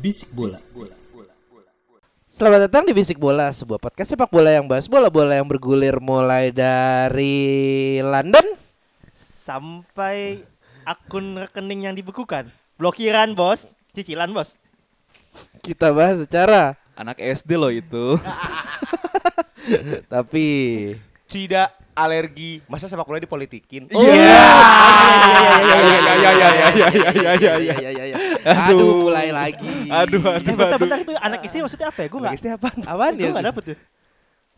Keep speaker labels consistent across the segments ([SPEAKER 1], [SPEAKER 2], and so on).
[SPEAKER 1] Bisik bola.
[SPEAKER 2] Selamat datang di Bisik Bola, sebuah podcast sepak bola yang bahas bola-bola yang bergulir mulai dari London
[SPEAKER 3] sampai akun rekening yang dibekukan. Blokiran bos, cicilan bos.
[SPEAKER 2] kita bahas secara
[SPEAKER 4] Anak SD loh itu.
[SPEAKER 2] tapi
[SPEAKER 5] tidak alergi masa sepak bola dipolitikin
[SPEAKER 2] Oh, iya. iya,
[SPEAKER 4] iya, iya, iya, iya, iya, iya, iya, iya,
[SPEAKER 2] iya, iya, iya. Aduh, mulai lagi.
[SPEAKER 4] Aduh,
[SPEAKER 3] Eh,
[SPEAKER 4] aduh,
[SPEAKER 3] bentar,
[SPEAKER 4] aduh.
[SPEAKER 3] bentar itu anak istri maksudnya apa ya? Gue nggak.
[SPEAKER 5] apa
[SPEAKER 2] Apaan
[SPEAKER 3] Gue
[SPEAKER 2] ya?
[SPEAKER 3] nggak dapet tuh.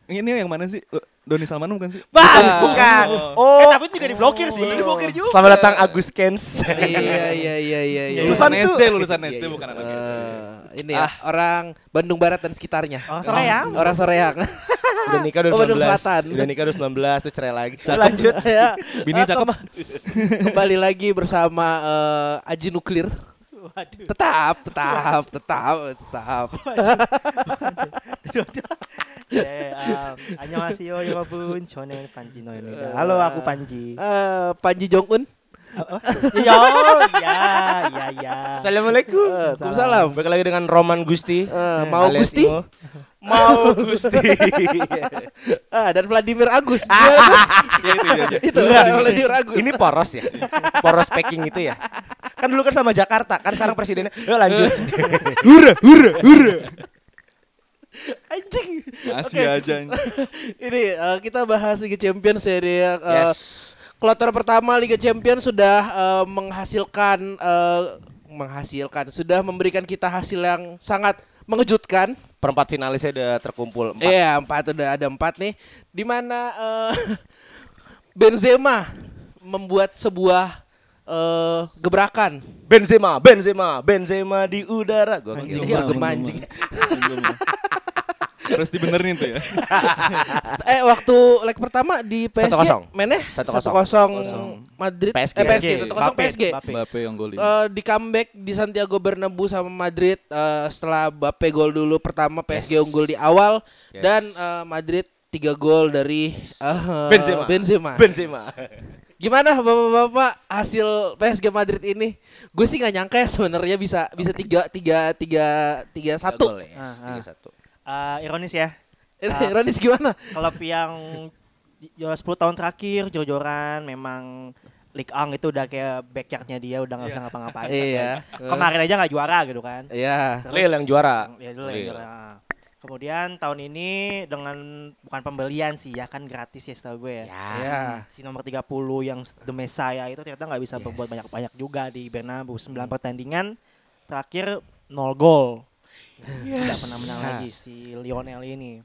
[SPEAKER 4] Ini yang mana sih? Doni Salman bukan sih?
[SPEAKER 3] Bang,
[SPEAKER 5] bukan
[SPEAKER 3] Eh,
[SPEAKER 5] oh
[SPEAKER 3] tapi itu juga diblokir sih. Diblokir juga.
[SPEAKER 5] selamat datang Agus Kens
[SPEAKER 2] Iya, iya, iya, iya, iya.
[SPEAKER 4] Lulusan? SD, lulusan
[SPEAKER 5] Iya,
[SPEAKER 4] SD
[SPEAKER 5] iya.
[SPEAKER 4] bukan anak SD.
[SPEAKER 2] Eh, ini ya, orang Bandung Barat dan sekitarnya.
[SPEAKER 3] Orang Soreang.
[SPEAKER 2] Orang Soreang.
[SPEAKER 5] udah nikah
[SPEAKER 2] Oh,
[SPEAKER 5] udah
[SPEAKER 2] Bandung
[SPEAKER 5] 19
[SPEAKER 2] Selatan.
[SPEAKER 5] udah nikah udah 19 tuh cerai lagi lanjut
[SPEAKER 2] ya.
[SPEAKER 4] Bini
[SPEAKER 2] Eh,
[SPEAKER 4] cakep.
[SPEAKER 2] kemba- Kembali lagi bersama eh, Aji Nuklir.
[SPEAKER 3] Waduh.
[SPEAKER 2] Tetap, tetap, Waduh. tetap, tetap.
[SPEAKER 3] Waduh. 네, ya, ya, um, 안녕하세요 여러분. 저는 반지 노입니다. Halo, aku Panji.
[SPEAKER 2] Uh, Panji
[SPEAKER 3] Jongun. Yo, ya, ya, ya.
[SPEAKER 5] Assalamualaikum.
[SPEAKER 2] Eh, uh, Salam.
[SPEAKER 5] Balik lagi dengan Roman Gusti.
[SPEAKER 2] Uh, mau Gusti?
[SPEAKER 5] Mau Gusti.
[SPEAKER 2] ah, dan Vladimir Agus. Ya, Agus.
[SPEAKER 4] ya, itu, itu,
[SPEAKER 2] itu. itu Vladimir Agus.
[SPEAKER 5] Ini poros ya. Poros packing itu ya kan dulu kan sama Jakarta kan sekarang presidennya yuk lanjut
[SPEAKER 4] Hura, hura, hura.
[SPEAKER 2] anjing.
[SPEAKER 4] Masih
[SPEAKER 2] Oke.
[SPEAKER 4] aja.
[SPEAKER 2] Ini eh, kita bahas Liga Champions ya dia. eh,
[SPEAKER 5] yes
[SPEAKER 2] Kloter pertama Liga Champions sudah eh, menghasilkan eh, menghasilkan sudah memberikan kita hasil yang sangat mengejutkan.
[SPEAKER 5] perempat finalisnya udah terkumpul empat
[SPEAKER 2] Iya empat udah ada empat nih. Di mana eh, Benzema membuat sebuah eh, gebrakan.
[SPEAKER 5] Benzema Benzema Benzema di udara gua
[SPEAKER 2] Anjing bergema anjing.
[SPEAKER 4] Terus dibenerin tuh ya.
[SPEAKER 2] eh waktu leg pertama di PSG
[SPEAKER 5] 1-0.
[SPEAKER 2] mainnya
[SPEAKER 5] 1-0.
[SPEAKER 2] 1-0 Madrid
[SPEAKER 5] PSG.
[SPEAKER 2] eh PSG 1-0
[SPEAKER 3] Mbappe,
[SPEAKER 2] PSG.
[SPEAKER 3] Mbappe.
[SPEAKER 4] Yang golin.
[SPEAKER 2] Eh, di comeback di Santiago Bernabeu sama Madrid eh, setelah Mbappe gol dulu pertama PSG
[SPEAKER 5] Yes.
[SPEAKER 2] unggul di awal
[SPEAKER 5] Yes.
[SPEAKER 2] dan eh, Madrid tiga gol dari eh,
[SPEAKER 5] Benzema
[SPEAKER 2] Benzema.
[SPEAKER 5] Benzema
[SPEAKER 2] Gimana bapak-bapak hasil PSG Madrid ini? Gue sih nggak nyangka ya sebenarnya bisa bisa tiga tiga tiga tiga satu.
[SPEAKER 5] ya,
[SPEAKER 3] Ah, ah.
[SPEAKER 5] tiga satu.
[SPEAKER 3] Eh, ironis ya. Ah.
[SPEAKER 2] Ironis gimana?
[SPEAKER 3] Klub yang juara 10 tahun terakhir jor-joran memang League Ang itu udah kayak backyardnya dia udah nggak bisa ngapa-ngapain.
[SPEAKER 2] Iya.
[SPEAKER 3] Kemarin aja nggak juara gitu kan.
[SPEAKER 2] Iya.
[SPEAKER 3] Terus-
[SPEAKER 5] Lille yang juara.
[SPEAKER 3] Ya, Lille yang juara. Kemudian tahun ini dengan bukan pembelian sih ya kan gratis ya setahu gue ya.
[SPEAKER 2] Iya.
[SPEAKER 3] Si nomor 30 yang The Messiah itu ternyata nggak bisa berbuat banyak-banyak juga di Bernabeu. 9 pertandingan terakhir 0 gol. Tidak pernah menang lagi si Lionel ini.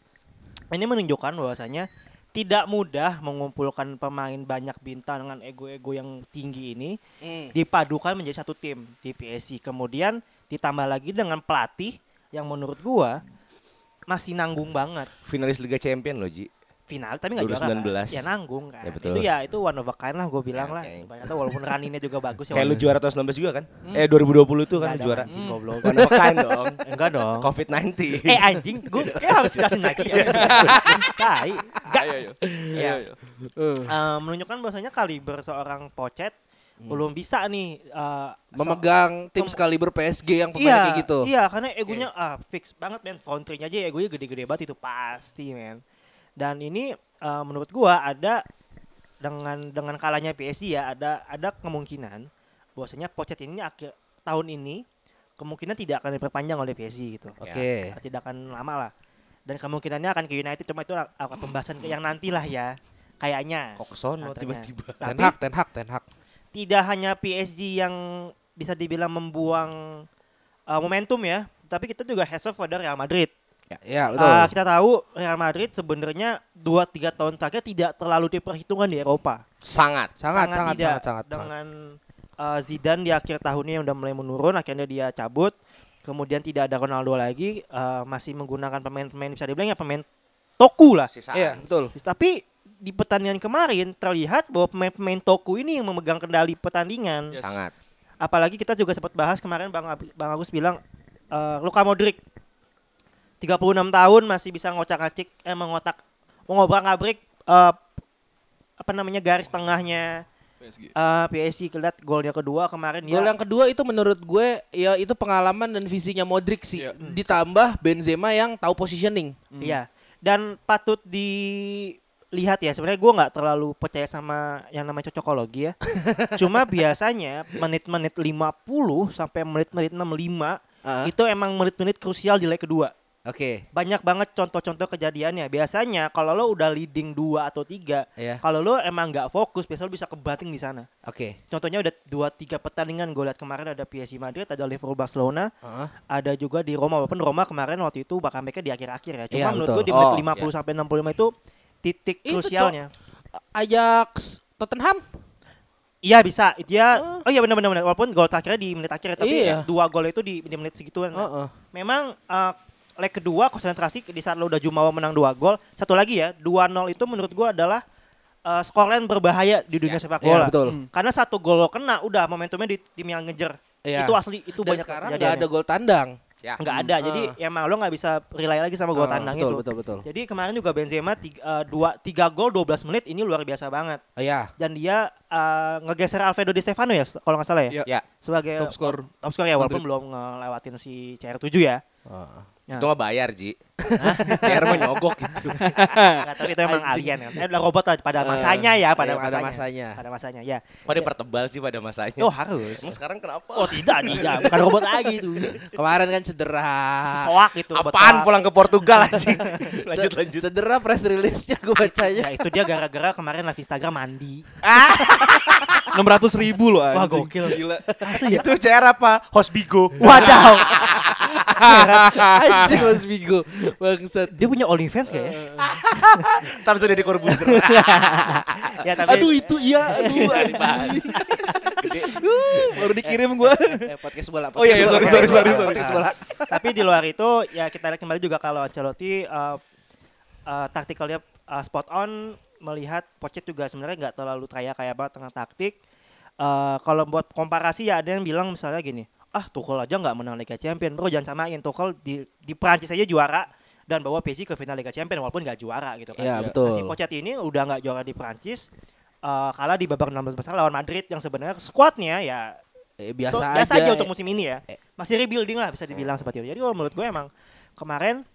[SPEAKER 3] Ini menunjukkan bahwasanya tidak mudah mengumpulkan pemain banyak bintang dengan ego-ego yang tinggi ini
[SPEAKER 2] Hmm.
[SPEAKER 3] dipadukan menjadi satu tim di PSG. Kemudian ditambah lagi dengan pelatih yang menurut gua masih nanggung banget
[SPEAKER 5] Finalis Liga Champion loh Ji.
[SPEAKER 3] final tapi nggak juara
[SPEAKER 5] 2019.
[SPEAKER 3] kan? ya nanggung kan
[SPEAKER 5] Ya, betul.
[SPEAKER 3] itu ya itu one of a kind lah gue bilang
[SPEAKER 5] Ya,
[SPEAKER 3] lah ternyata walaupun running-nya juga bagus ya
[SPEAKER 5] Kayak lu juara tahun 19 juga kan? Eh 2020 tuh kan lu juara.
[SPEAKER 3] anjing, goblok.
[SPEAKER 5] One of a kind dong.
[SPEAKER 3] enggak dong
[SPEAKER 5] COVID-19.
[SPEAKER 3] eh anjing gue kayak harus jelasin lagi ya tai enggak
[SPEAKER 4] Ayo, ayo.
[SPEAKER 3] ya
[SPEAKER 4] Ayo, ayo.
[SPEAKER 3] Eh, menunjukkan bahwasanya kaliber seorang Pochet belum bisa nih eh, so-
[SPEAKER 2] Memegang tim
[SPEAKER 3] Mem-
[SPEAKER 2] sekaliber PSG yang
[SPEAKER 3] Iya,
[SPEAKER 2] pemain kayak gitu.
[SPEAKER 3] Iya, karena egonya ah, fix banget men. Front three-nya aja egonya gede-gede banget itu pasti men. Dan ini eh, menurut gua ada dengan dengan kalahnya PSG ya ada ada kemungkinan bahwasanya Pochet ini akhir tahun ini kemungkinan tidak akan diperpanjang oleh PSG gitu.
[SPEAKER 2] Oke.
[SPEAKER 3] Tidak akan lama lah. Dan kemungkinannya akan ke United cuma itu akan pembahasan yang nantilah ya. Kayaknya.
[SPEAKER 5] Kok
[SPEAKER 3] Katanya.
[SPEAKER 5] tiba-tiba.
[SPEAKER 2] Ten Hag, Ten Hag, Ten Hag.
[SPEAKER 3] Tidak hanya PSG yang bisa dibilang membuang uh, momentum ya, tapi kita juga heads off pada Real Madrid.
[SPEAKER 2] Ya, betul.
[SPEAKER 3] Uh, kita tahu Real Madrid sebenarnya 2-3 tahun terakhir tidak terlalu diperhitungkan di Eropa.
[SPEAKER 5] Sangat.
[SPEAKER 2] sangat, sangat,
[SPEAKER 3] tidak.
[SPEAKER 2] sangat, sangat, sangat.
[SPEAKER 3] Dengan uh, Zidane di akhir tahunnya yang udah mulai menurun, akhirnya dia cabut. Kemudian tidak ada Ronaldo lagi, uh, masih menggunakan pemain-pemain bisa dibilang ya pemain toku lah.
[SPEAKER 5] Sisaan.
[SPEAKER 2] Iya, betul.
[SPEAKER 3] Tapi di pertandingan kemarin terlihat bahwa pemain-pemain toku ini yang memegang kendali pertandingan.
[SPEAKER 5] Sangat.
[SPEAKER 3] Apalagi kita juga sempat bahas kemarin Bang Ab- Bang Agus bilang eh, Luka Modric 36 tahun masih bisa ngocak-ngacik eh mengotak mengobrak-abrik eh, apa namanya garis tengahnya
[SPEAKER 4] PSG.
[SPEAKER 3] eh, PSG kelihatan golnya kedua kemarin
[SPEAKER 2] Gol
[SPEAKER 3] ya
[SPEAKER 2] yang kedua itu menurut gue ya itu pengalaman dan visinya Modric sih.
[SPEAKER 4] Iya.
[SPEAKER 2] Ditambah Benzema yang tahu positioning.
[SPEAKER 3] Iya. Dan patut dilihat ya sebenarnya gue nggak terlalu percaya sama yang namanya cocokologi ya. Cuma biasanya menit-menit 50 sampai menit-menit 65
[SPEAKER 2] Ah,
[SPEAKER 3] itu emang menit-menit krusial di leg kedua.
[SPEAKER 2] Oke.
[SPEAKER 3] Banyak banget contoh-contoh kejadiannya. Biasanya kalau lo udah leading 2 atau 3,
[SPEAKER 2] Iya.
[SPEAKER 3] kalau lo emang nggak fokus, biasanya lo bisa kebanting di sana.
[SPEAKER 2] Oke.
[SPEAKER 3] Contohnya udah 2 3 pertandingan gue lihat kemarin ada PSG Madrid, ada Liverpool Barcelona,
[SPEAKER 2] Heeh.
[SPEAKER 3] ada juga di Roma walaupun Roma kemarin waktu itu bakal mereka di akhir-akhir ya. Cuma
[SPEAKER 2] Iya,
[SPEAKER 3] menurut gue di menit
[SPEAKER 5] Oh,
[SPEAKER 3] 50 sampai 65 itu titik
[SPEAKER 2] Itu,
[SPEAKER 3] krusialnya.
[SPEAKER 2] Ajax Tottenham.
[SPEAKER 3] Iya bisa. Dia oh iya benar benar. Walaupun gol terakhirnya di menit akhir tapi
[SPEAKER 2] Iya.
[SPEAKER 3] dua gol itu di, di menit segituan.
[SPEAKER 2] Heeh.
[SPEAKER 3] Memang eh, leg kedua konsentrasi di saat lo udah jumawa menang dua gol. Satu lagi ya, 2-0 itu menurut gua adalah eh, scoreline berbahaya di dunia sepak
[SPEAKER 2] Iya,
[SPEAKER 3] bola.
[SPEAKER 2] betul.
[SPEAKER 3] Karena satu gol lo kena udah momentumnya di tim yang ngejer.
[SPEAKER 2] Iya.
[SPEAKER 3] Itu asli itu
[SPEAKER 2] Dan
[SPEAKER 3] banyak
[SPEAKER 2] sekarang
[SPEAKER 3] kejadiannya.
[SPEAKER 2] ada gol tandang.
[SPEAKER 5] Ya.
[SPEAKER 3] nggak ada. Jadi emang lo nggak bisa rely lagi sama gol
[SPEAKER 2] Ah,
[SPEAKER 3] tandang
[SPEAKER 2] betul,
[SPEAKER 3] itu.
[SPEAKER 2] betul, betul.
[SPEAKER 3] Jadi kemarin juga Benzema tiga, eh, dua, tiga gol 12 menit ini luar biasa banget.
[SPEAKER 2] Oh, iya.
[SPEAKER 3] Dan dia eh, ngegeser Alfredo Di Stefano ya kalau nggak salah ya.
[SPEAKER 5] Ya.
[SPEAKER 3] Sebagai
[SPEAKER 4] Top skor
[SPEAKER 3] top skor ya walaupun
[SPEAKER 4] Madrid.
[SPEAKER 3] belum ngelewatin si CR7 ya.
[SPEAKER 2] Heeh.
[SPEAKER 3] Ya.
[SPEAKER 5] Itu mah bayar, Ji. Biar nyogok gitu.
[SPEAKER 3] Nggak, tapi itu emang
[SPEAKER 2] Anjing.
[SPEAKER 3] alien kan. Eh, udah robot lah pada masanya ya, pada
[SPEAKER 2] iya, pada
[SPEAKER 3] masanya.
[SPEAKER 2] masanya.
[SPEAKER 3] Pada masanya ya.
[SPEAKER 5] Pada pertebal sih pada masanya.
[SPEAKER 3] Oh harus.
[SPEAKER 5] Emang sekarang kenapa?
[SPEAKER 3] Oh tidak, tidak, bukan robot lagi itu.
[SPEAKER 2] Kemarin kan cedera.
[SPEAKER 3] Soak itu. robot
[SPEAKER 5] Apaan
[SPEAKER 3] soak.
[SPEAKER 5] pulang ke Portugal anjing? lanjut lanjut.
[SPEAKER 2] Cedera press release-nya gue bacanya.
[SPEAKER 3] Ya itu dia gara-gara kemarin live Instagram mandi.
[SPEAKER 4] 600 ribu loh
[SPEAKER 3] Wah
[SPEAKER 4] anjing.
[SPEAKER 3] gokil.
[SPEAKER 4] Gila.
[SPEAKER 5] Itu CR apa? Host Bigo.
[SPEAKER 3] Wadaw.
[SPEAKER 2] Anjing Mas Bigo. Bangsat.
[SPEAKER 3] Dia punya OnlyFans kayak.
[SPEAKER 5] Ntar sudah di Corbuzier.
[SPEAKER 3] ya tapi
[SPEAKER 4] Aduh itu iya, aduh anjing. Uh, Baru dikirim gua.
[SPEAKER 2] Eh, podcast bola.
[SPEAKER 4] Oh, iya, iya,
[SPEAKER 2] podcast
[SPEAKER 4] sorry,
[SPEAKER 2] podcast
[SPEAKER 4] sorry, sorry, sorry.
[SPEAKER 2] podcast bola.
[SPEAKER 3] tapi di luar itu ya kita lihat kembali juga kalau Ancelotti uh, uh, taktikalnya uh, spot on melihat Pochet juga sebenarnya nggak terlalu kaya kaya banget tengah taktik. Uh, kalau buat komparasi ya ada yang bilang misalnya gini, ah Tuchel aja nggak menang Liga Champion, bro jangan samain Tuchel di di Prancis aja juara dan bawa PSG ke final Liga Champion walaupun nggak juara gitu kan.
[SPEAKER 2] Iya,
[SPEAKER 3] Nah,
[SPEAKER 2] betul.
[SPEAKER 3] si Pochet ini udah nggak juara di Prancis, uh, kalah di babak 16 besar lawan Madrid yang sebenarnya skuadnya ya
[SPEAKER 2] Eh,
[SPEAKER 3] So,
[SPEAKER 2] biasa,
[SPEAKER 3] biasa
[SPEAKER 2] aja.
[SPEAKER 3] aja untuk musim ini ya. Masih rebuilding lah bisa dibilang seperti itu. Jadi kalau menurut gue emang kemarin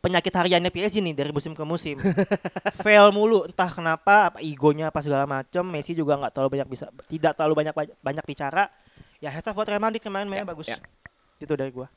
[SPEAKER 3] penyakit hariannya PSG nih dari musim ke musim. Fail mulu entah kenapa apa egonya apa segala macam. Messi juga nggak terlalu banyak bisa tidak terlalu banyak banyak bicara. Ya heads up buat Real Madrid kemarin mainnya bagus.
[SPEAKER 5] ya.
[SPEAKER 3] Itu dari gua.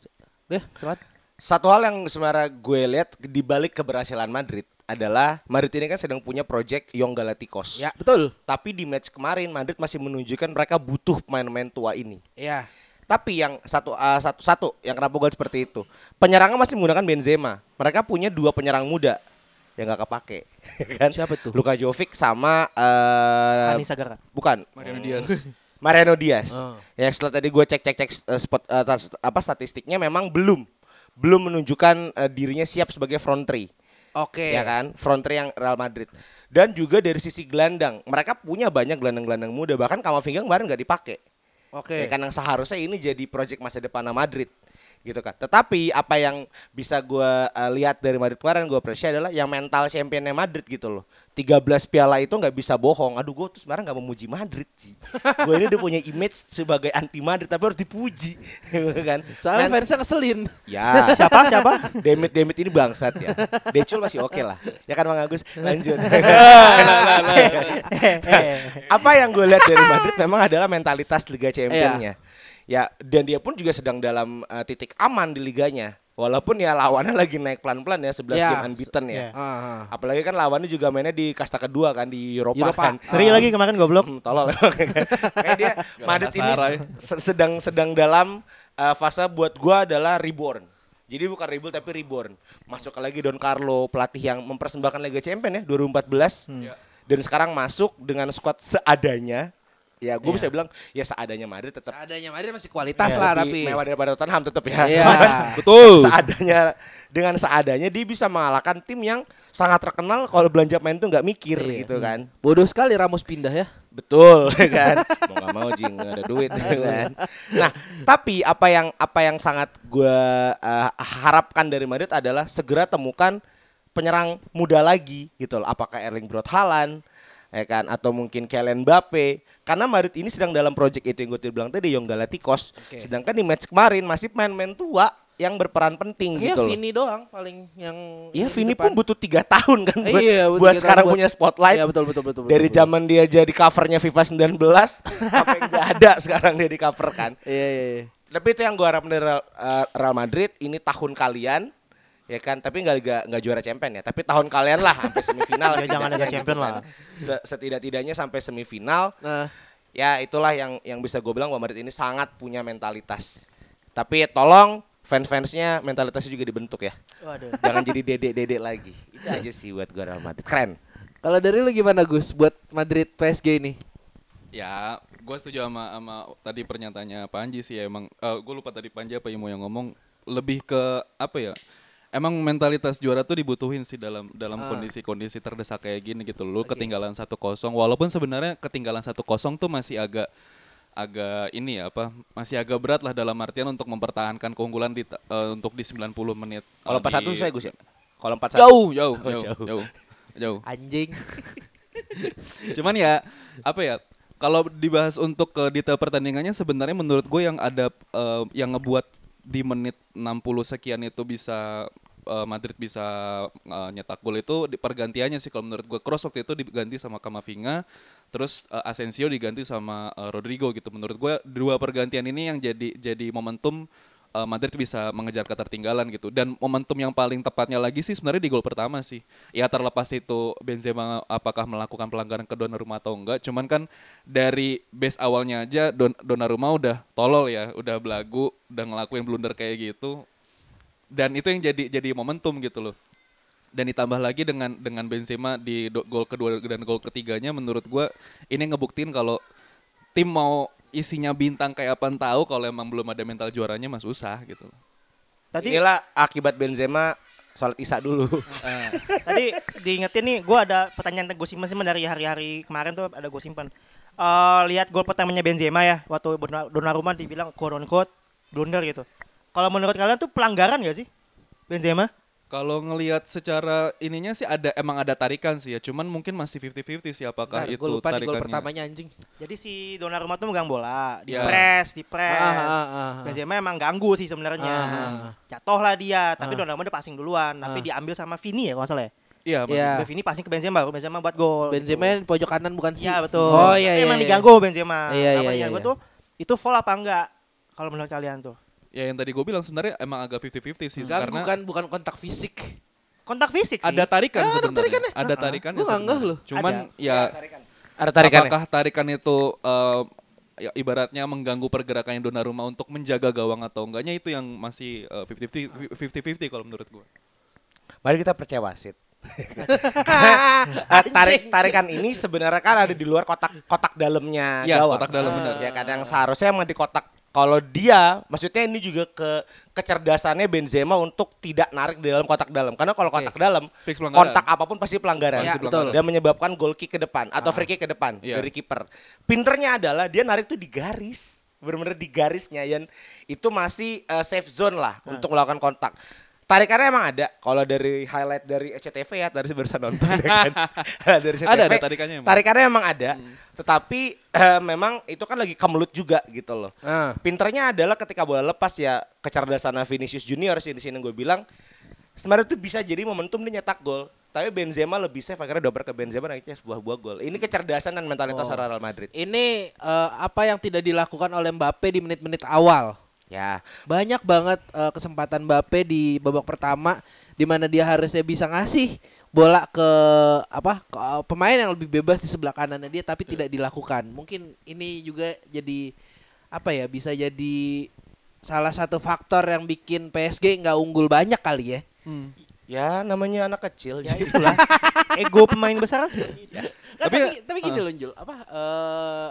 [SPEAKER 2] Deh, silakan.
[SPEAKER 5] Satu hal yang sebenarnya gue lihat di balik keberhasilan Madrid adalah Madrid ini kan sedang punya project Young Galacticos.
[SPEAKER 2] Ya, betul.
[SPEAKER 5] Tapi di match kemarin Madrid masih menunjukkan mereka butuh pemain-pemain tua ini.
[SPEAKER 2] Iya.
[SPEAKER 5] Tapi yang satu uh, satu satu yang kenapa gue seperti itu, penyerangnya masih menggunakan Benzema. Mereka punya dua penyerang muda yang nggak kepake, kan?
[SPEAKER 2] Siapa tuh?
[SPEAKER 5] Luka Jovic sama uh,
[SPEAKER 3] Ani Sagara.
[SPEAKER 5] bukan
[SPEAKER 4] Mariano Diaz.
[SPEAKER 5] Mariano Diaz.
[SPEAKER 2] Oh.
[SPEAKER 5] Ya setelah tadi gue cek cek cek uh, spot uh, apa statistiknya memang belum belum menunjukkan uh, dirinya siap sebagai front three.
[SPEAKER 2] Oke.
[SPEAKER 5] Ya kan? Front three yang Real Madrid. Dan juga dari sisi gelandang, mereka punya banyak gelandang-gelandang muda bahkan Kamavinga kemarin nggak dipakai.
[SPEAKER 2] Oke.
[SPEAKER 5] Ya kan yang seharusnya ini jadi project masa depan Madrid gitu kan. Tetapi apa yang bisa gua uh, lihat dari Madrid kemarin gue apresiasi adalah yang mental championnya Madrid gitu loh. 13 piala itu nggak bisa bohong. Aduh gue tuh sebenarnya nggak memuji Madrid sih. gue ini udah punya image sebagai anti Madrid tapi harus dipuji gitu kan.
[SPEAKER 2] Soalnya
[SPEAKER 5] Men-
[SPEAKER 2] fansnya ngeselin.
[SPEAKER 5] Ya,
[SPEAKER 3] Siapa? Siapa?
[SPEAKER 5] Demit Demit ini bangsat ya. Decul masih oke lah. Ya kan Bang Agus? Lanjut. Apa yang gue lihat dari Madrid memang adalah mentalitas Liga Championnya. Ya, dan dia pun juga sedang dalam uh, titik aman di liganya. Walaupun ya lawannya lagi naik pelan-pelan ya 11
[SPEAKER 2] Ya,
[SPEAKER 5] game unbeaten ya.
[SPEAKER 3] ya.
[SPEAKER 2] Ah,
[SPEAKER 5] Apalagi kan lawannya juga mainnya di kasta kedua kan di Eropa,
[SPEAKER 2] Eropa.
[SPEAKER 5] kan.
[SPEAKER 3] Seri lagi kemarin goblok.
[SPEAKER 5] Hmm, tolol kan. Kayak dia Madrid ini se- sedang sedang dalam eh, fase buat gua adalah reborn. Jadi bukan rebuild tapi reborn. Masuk ke lagi Don Carlo, pelatih yang mempersembahkan Liga Champions ya 2014. Dan sekarang masuk dengan squad seadanya. Ya, gue bisa bilang ya seadanya Madrid tetap
[SPEAKER 2] Seadanya Madrid masih kualitas lah tapi.
[SPEAKER 5] mewah daripada Tottenham tetap ya.
[SPEAKER 2] Iya.
[SPEAKER 5] Betul. Seadanya dengan seadanya dia bisa mengalahkan tim yang sangat terkenal kalau belanja main tuh nggak mikir
[SPEAKER 2] Iya.
[SPEAKER 5] gitu kan.
[SPEAKER 2] Bodoh sekali Ramos pindah ya.
[SPEAKER 5] Betul kan. mau nggak mau jing nggak ada duit gitu kan. Nah, tapi apa yang apa yang sangat gue harapkan dari Madrid adalah segera temukan penyerang muda lagi gitu loh. Apakah Erling Braut Haaland ya kan atau mungkin Kylian Mbappe karena Madrid ini sedang dalam project itu yang gue bilang tadi Young Galacticos
[SPEAKER 2] Oke.
[SPEAKER 5] sedangkan di match kemarin masih main-main tua yang berperan penting
[SPEAKER 2] Iya
[SPEAKER 5] gitu loh.
[SPEAKER 2] Vini doang paling yang
[SPEAKER 5] Iya Vini
[SPEAKER 2] depan.
[SPEAKER 5] pun butuh tiga tahun kan buat,
[SPEAKER 2] Iya, butuh
[SPEAKER 5] buat sekarang
[SPEAKER 2] tahun
[SPEAKER 5] punya spotlight.
[SPEAKER 2] Iya betul betul betul. betul,
[SPEAKER 5] Dari zaman dia jadi covernya FIFA 19 sampai nggak ada sekarang dia di cover kan.
[SPEAKER 2] Iya iya iya.
[SPEAKER 5] Tapi itu yang gue harap dari eh, Real Madrid ini tahun kalian ya kan? Tapi nggak nggak nggak juara champion ya. Tapi tahun kalian lah sampai semifinal.
[SPEAKER 3] Ya, jangan ada champion lah.
[SPEAKER 5] Se- setidak-tidaknya sampai semifinal
[SPEAKER 2] Nah,
[SPEAKER 5] ya itulah yang yang bisa gue bilang bahwa Madrid ini sangat punya mentalitas. Tapi tolong fans-fansnya mentalitasnya juga dibentuk ya.
[SPEAKER 3] Waduh.
[SPEAKER 5] jangan jadi dedek-dedek lagi. Itu aja sih buat gue Real Madrid. Keren.
[SPEAKER 2] Kalau dari lu gimana Gus buat Madrid PSG ini?
[SPEAKER 1] Ya, gue setuju sama sama tadi pernyataannya Panji sih ya, emang. Gue lupa tadi Panji apa yang mau yang ngomong. Lebih ke apa ya? Emang mentalitas juara tuh dibutuhin sih dalam dalam kondisi-kondisi terdesak kayak gini gitu. Lu ketinggalan 1-0 walaupun sebenarnya ketinggalan 1-0 tuh masih agak agak ini ya apa? Masih agak berat lah dalam artian untuk mempertahankan keunggulan di eh, untuk di 90 menit.
[SPEAKER 5] kalau
[SPEAKER 1] Eh,
[SPEAKER 5] 4-1
[SPEAKER 1] di-
[SPEAKER 5] saya Gus ya kalau 4-1
[SPEAKER 1] Jauh, jauh,
[SPEAKER 5] Oh,
[SPEAKER 1] jauh,
[SPEAKER 5] jauh.
[SPEAKER 1] jauh. Jauh.
[SPEAKER 2] Anjing.
[SPEAKER 1] Cuman ya apa ya? Kalau dibahas untuk ke detail pertandingannya sebenarnya menurut gue yang ada eh, yang ngebuat di menit 60 sekian itu bisa eh, Madrid bisa eh, nyetak gol itu di pergantiannya sih kalau menurut gue Kroos waktu itu diganti sama Kamavinga terus eh, Asensio diganti sama eh, Rodrigo gitu. Menurut gue dua pergantian ini yang jadi jadi momentum eh, Madrid bisa mengejar ketertinggalan gitu. Dan momentum yang paling tepatnya lagi sih sebenarnya di gol pertama sih. Ya terlepas itu Benzema apakah melakukan pelanggaran ke Donnarumma atau enggak. Cuman kan dari base awalnya aja Don Donnarumma udah tolol ya udah belagu udah ngelakuin blunder kayak gitu dan itu yang jadi jadi momentum gitu loh dan ditambah lagi dengan dengan Benzema di do- gol kedua dan gol ketiganya menurut gua ini ngebuktiin kalau tim mau isinya bintang kayak apa tahu kalau emang belum ada mental juaranya mas susah gitu loh.
[SPEAKER 3] Tadi
[SPEAKER 5] inilah akibat Benzema sholat isya dulu
[SPEAKER 3] tadi diingetin nih, gue ada pertanyaan gue simpen simpen dari hari-hari kemarin tuh ada gue simpen. Eh, lihat gol pertamanya Benzema ya, waktu Donna- Donnarumma dibilang quote on quote blunder gitu. Kalau menurut kalian tuh pelanggaran gak sih Benzema?
[SPEAKER 1] Kalau ngelihat secara ininya sih ada emang ada tarikan sih ya, cuman mungkin masih 50-50 sih apakah
[SPEAKER 2] Ntar,
[SPEAKER 1] itu
[SPEAKER 2] gue lupa di gol
[SPEAKER 1] tarikannya.
[SPEAKER 2] pertamanya anjing.
[SPEAKER 3] Jadi si Donnarumma tuh megang bola, di
[SPEAKER 1] Ya.
[SPEAKER 3] press, di press.
[SPEAKER 2] Ah, ah, ah, ah.
[SPEAKER 3] Benzema emang ganggu sih sebenarnya.
[SPEAKER 2] Ah, ah, ah.
[SPEAKER 3] Jatuh lah dia, tapi
[SPEAKER 2] Ah.
[SPEAKER 3] Donnarumma udah passing duluan, tapi
[SPEAKER 2] Ah.
[SPEAKER 3] diambil sama Vini ya kalau salah ya.
[SPEAKER 1] Iya,
[SPEAKER 2] Iya.
[SPEAKER 3] Udah Vini passing ke Benzema, baru Benzema buat gol.
[SPEAKER 2] Benzema di pojok kanan bukan sih?
[SPEAKER 3] Iya betul.
[SPEAKER 2] Oh iya iya.
[SPEAKER 3] emang
[SPEAKER 2] iya.
[SPEAKER 3] diganggu Benzema.
[SPEAKER 2] Iya, iya,
[SPEAKER 3] diganggu
[SPEAKER 2] iya.
[SPEAKER 3] tuh itu foul apa enggak? Kalau menurut kalian tuh.
[SPEAKER 1] Ya yang tadi gue bilang sebenarnya emang agak 50-50 sih
[SPEAKER 2] Ganggu
[SPEAKER 1] karena
[SPEAKER 2] kan bukan kontak fisik.
[SPEAKER 3] Kontak fisik sih.
[SPEAKER 1] ada tarikan
[SPEAKER 2] Ah, ada
[SPEAKER 1] sebenarnya.
[SPEAKER 2] tarikannya.
[SPEAKER 1] Ada tarikannya.
[SPEAKER 2] Gua nggak ngeh
[SPEAKER 1] sebenarnya.
[SPEAKER 2] loh.
[SPEAKER 1] Cuman ya
[SPEAKER 5] ada tarikannya
[SPEAKER 1] apakah tarikan itu eh, ya, ibaratnya mengganggu pergerakannya Donnarumma untuk menjaga gawang atau enggaknya itu yang masih eh, 50-50 50-50 kalau menurut gue.
[SPEAKER 5] Mari kita percaya wasit. Ah, tarik tarikan ini sebenarnya kan ada di luar kotak kotak dalamnya
[SPEAKER 1] Iya,
[SPEAKER 5] gawang.
[SPEAKER 1] kotak dalam, benar.
[SPEAKER 5] Ya kadang seharusnya emang di kotak kalau dia maksudnya ini juga ke kecerdasannya Benzema untuk tidak narik di dalam kotak dalam karena kalau kotak dalam
[SPEAKER 1] Fix pelanggaran.
[SPEAKER 5] kontak apa pun pasti pelanggaran
[SPEAKER 2] Ya,
[SPEAKER 1] Pasti
[SPEAKER 2] betul.
[SPEAKER 1] pelanggaran.
[SPEAKER 5] dan menyebabkan goal kick ke depan atau free kick ke depan
[SPEAKER 1] Iya.
[SPEAKER 5] dari kiper. Pinternya adalah dia narik tuh di garis, benar-benar di garisnya yang itu masih eh, safe zone lah untuk melakukan kontak. Tarikannya emang ada. Kalau dari highlight dari SCTV ya tadi barusan nonton ya kan. dari SCTV.
[SPEAKER 1] Ada, ada tarikannya emang.
[SPEAKER 5] Tarikannya emang ada. Tetapi eh, memang itu kan lagi kemelut juga gitu loh.
[SPEAKER 2] Ah.
[SPEAKER 5] Pinternya adalah ketika bola lepas ya kecerdasan Vinicius Junior sih di sini gue bilang sebenarnya itu bisa jadi momentum dia nyetak gol. Tapi Benzema lebih safe akhirnya doper ke Benzema akhirnya sebuah buah gol. Ini kecerdasan dan mentalitas
[SPEAKER 2] Oh.
[SPEAKER 5] Real Madrid.
[SPEAKER 2] Ini eh, apa yang tidak dilakukan oleh Mbappe di menit-menit awal.
[SPEAKER 5] Ya,
[SPEAKER 2] Banyak banget eh, kesempatan Mbappe di babak pertama di mana dia harusnya bisa ngasih bola ke apa ke, eh, pemain yang lebih bebas di sebelah kanannya dia tapi tidak dilakukan. Mungkin ini juga jadi apa ya bisa jadi salah satu faktor yang bikin PSG nggak unggul banyak kali ya.
[SPEAKER 5] Ya namanya anak kecil.
[SPEAKER 3] Ya itulah. Ego pemain besar kan seperti itu.
[SPEAKER 2] Nggak, tapi tapi gini loh Jul, apa eh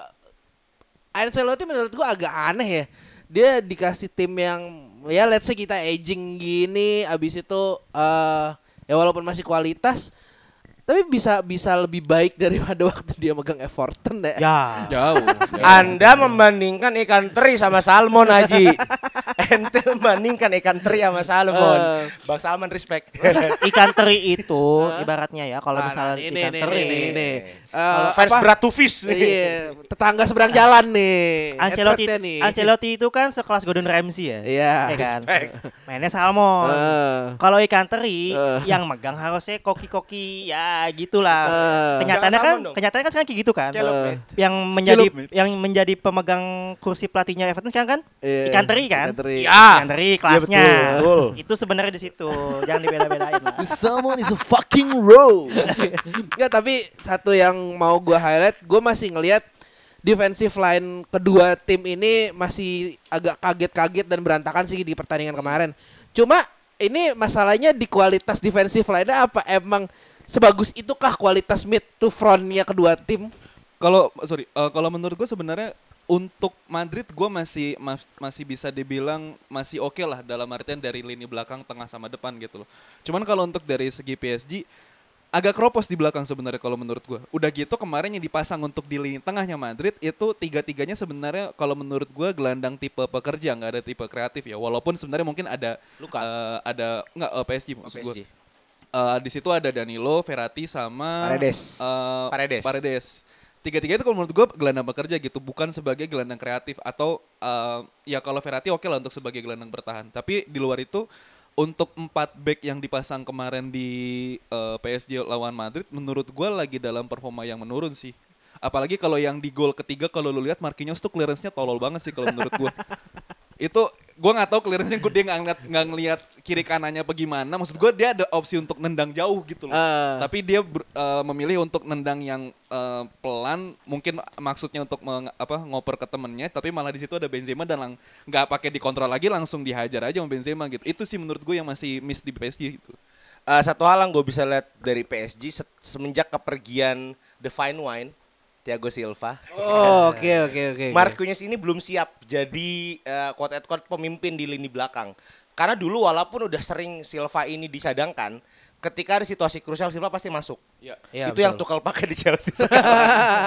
[SPEAKER 2] Ancelotti menurut gua agak aneh ya. Dia dikasih tim yang ya let's say kita aging gini abis itu eh ya walaupun masih kualitas tapi bisa bisa lebih baik daripada waktu dia megang Everton ya.
[SPEAKER 3] Ya.
[SPEAKER 1] Jauh.
[SPEAKER 5] Anda membandingkan ikan teri sama salmon Haji. Ente membandingkan ikan teri sama salmon.
[SPEAKER 2] Eh.
[SPEAKER 5] Bang Salman respect.
[SPEAKER 3] Ikan teri itu ibaratnya ya kalau
[SPEAKER 2] Nah,
[SPEAKER 3] misalnya
[SPEAKER 2] nah, ini,
[SPEAKER 3] ikan
[SPEAKER 2] ini,
[SPEAKER 3] teri.
[SPEAKER 2] ini, ini. Eh,
[SPEAKER 5] fans
[SPEAKER 2] apa?
[SPEAKER 5] berat to fish nih.
[SPEAKER 2] Iya, tetangga seberang jalan nih.
[SPEAKER 3] Ancelotti,
[SPEAKER 2] nih.
[SPEAKER 3] Ancelotti itu kan sekelas Gordon Ramsay ya.
[SPEAKER 2] Iya.
[SPEAKER 3] Ya kan. Mainnya salmon.
[SPEAKER 2] Eh.
[SPEAKER 3] Kalau ikan teri
[SPEAKER 2] Eh.
[SPEAKER 3] yang megang harusnya koki-koki ya gitulah.
[SPEAKER 2] Eh.
[SPEAKER 3] Kenyataannya kan
[SPEAKER 5] salmon dong.
[SPEAKER 3] kenyataannya kan sekarang kayak gitu kan.
[SPEAKER 5] Man.
[SPEAKER 3] Yang menjadi yang menjadi pemegang kursi pelatihnya Everton sekarang kan
[SPEAKER 2] Iya,
[SPEAKER 3] ikan teri kan.
[SPEAKER 2] Teri.
[SPEAKER 5] Iya.
[SPEAKER 3] Ikan teri kelasnya.
[SPEAKER 5] betul.
[SPEAKER 3] Itu sebenarnya di situ. Jangan dibeda-bedain lah.
[SPEAKER 2] Salmon is a fucking row. Enggak, tapi satu yang mau gua highlight, gua masih ngelihat defensive line kedua tim ini masih agak kaget-kaget dan berantakan sih di pertandingan kemarin. Cuma ini masalahnya di kualitas defensive line-nya apa emang sebagus itukah kualitas mid to front-nya kedua tim?
[SPEAKER 1] Kalau sorry, eh, kalau menurut gue sebenarnya untuk Madrid gue masih mas- masih bisa dibilang masih oke lah dalam artian dari lini belakang, tengah sama depan gitu loh. Cuman kalau untuk dari segi PSG agak kropos di belakang sebenarnya kalau menurut gue. Udah gitu kemarin yang dipasang untuk di lini tengahnya Madrid itu tiga-tiganya sebenarnya kalau menurut gue gelandang tipe pekerja nggak ada tipe kreatif ya. Walaupun sebenarnya mungkin ada
[SPEAKER 5] Luka.
[SPEAKER 1] eh, ada nggak eh, PSG maksud gue. Eh, di situ ada Danilo, Verratti sama
[SPEAKER 5] Paredes.
[SPEAKER 1] eh,
[SPEAKER 5] Paredes.
[SPEAKER 1] Paredes. Tiga-tiga itu kalau menurut gue gelandang bekerja gitu, bukan sebagai gelandang kreatif atau eh, ya kalau Verratti oke lah untuk sebagai gelandang bertahan. Tapi di luar itu untuk empat back yang dipasang kemarin di eh, PSG lawan Madrid, menurut gue lagi dalam performa yang menurun sih. Apalagi kalau yang di gol ketiga kalau lu lihat Marquinhos tuh clearance-nya tolol banget sih kalau menurut gue. itu gue nggak tahu clearance-nya gue dia nggak ngeliat nggak ngeliat kiri kanannya apa gimana. Maksud gue dia ada opsi untuk nendang jauh gitu loh.
[SPEAKER 2] Ah.
[SPEAKER 1] tapi dia ber- eh, memilih untuk nendang yang eh, pelan. Mungkin maksudnya untuk meng- apa ngoper ke temennya tapi malah di situ ada Benzema dan lang- nggak pakai dikontrol lagi langsung dihajar aja sama Benzema gitu. Itu sih menurut gue yang masih miss di PSG gitu.
[SPEAKER 5] Eh, satu hal yang gue bisa lihat dari PSG se- semenjak kepergian The Fine Wine Thiago Silva.
[SPEAKER 2] Oh, oke oke oke.
[SPEAKER 5] Marquinhos ini belum siap jadi eh, quote at quote pemimpin di lini belakang. Karena dulu walaupun udah sering Silva ini dicadangkan, ketika ada situasi krusial Silva pasti masuk.
[SPEAKER 2] Iya,
[SPEAKER 5] itu yang
[SPEAKER 2] betul.
[SPEAKER 5] Tuchel pakai di Chelsea sekarang.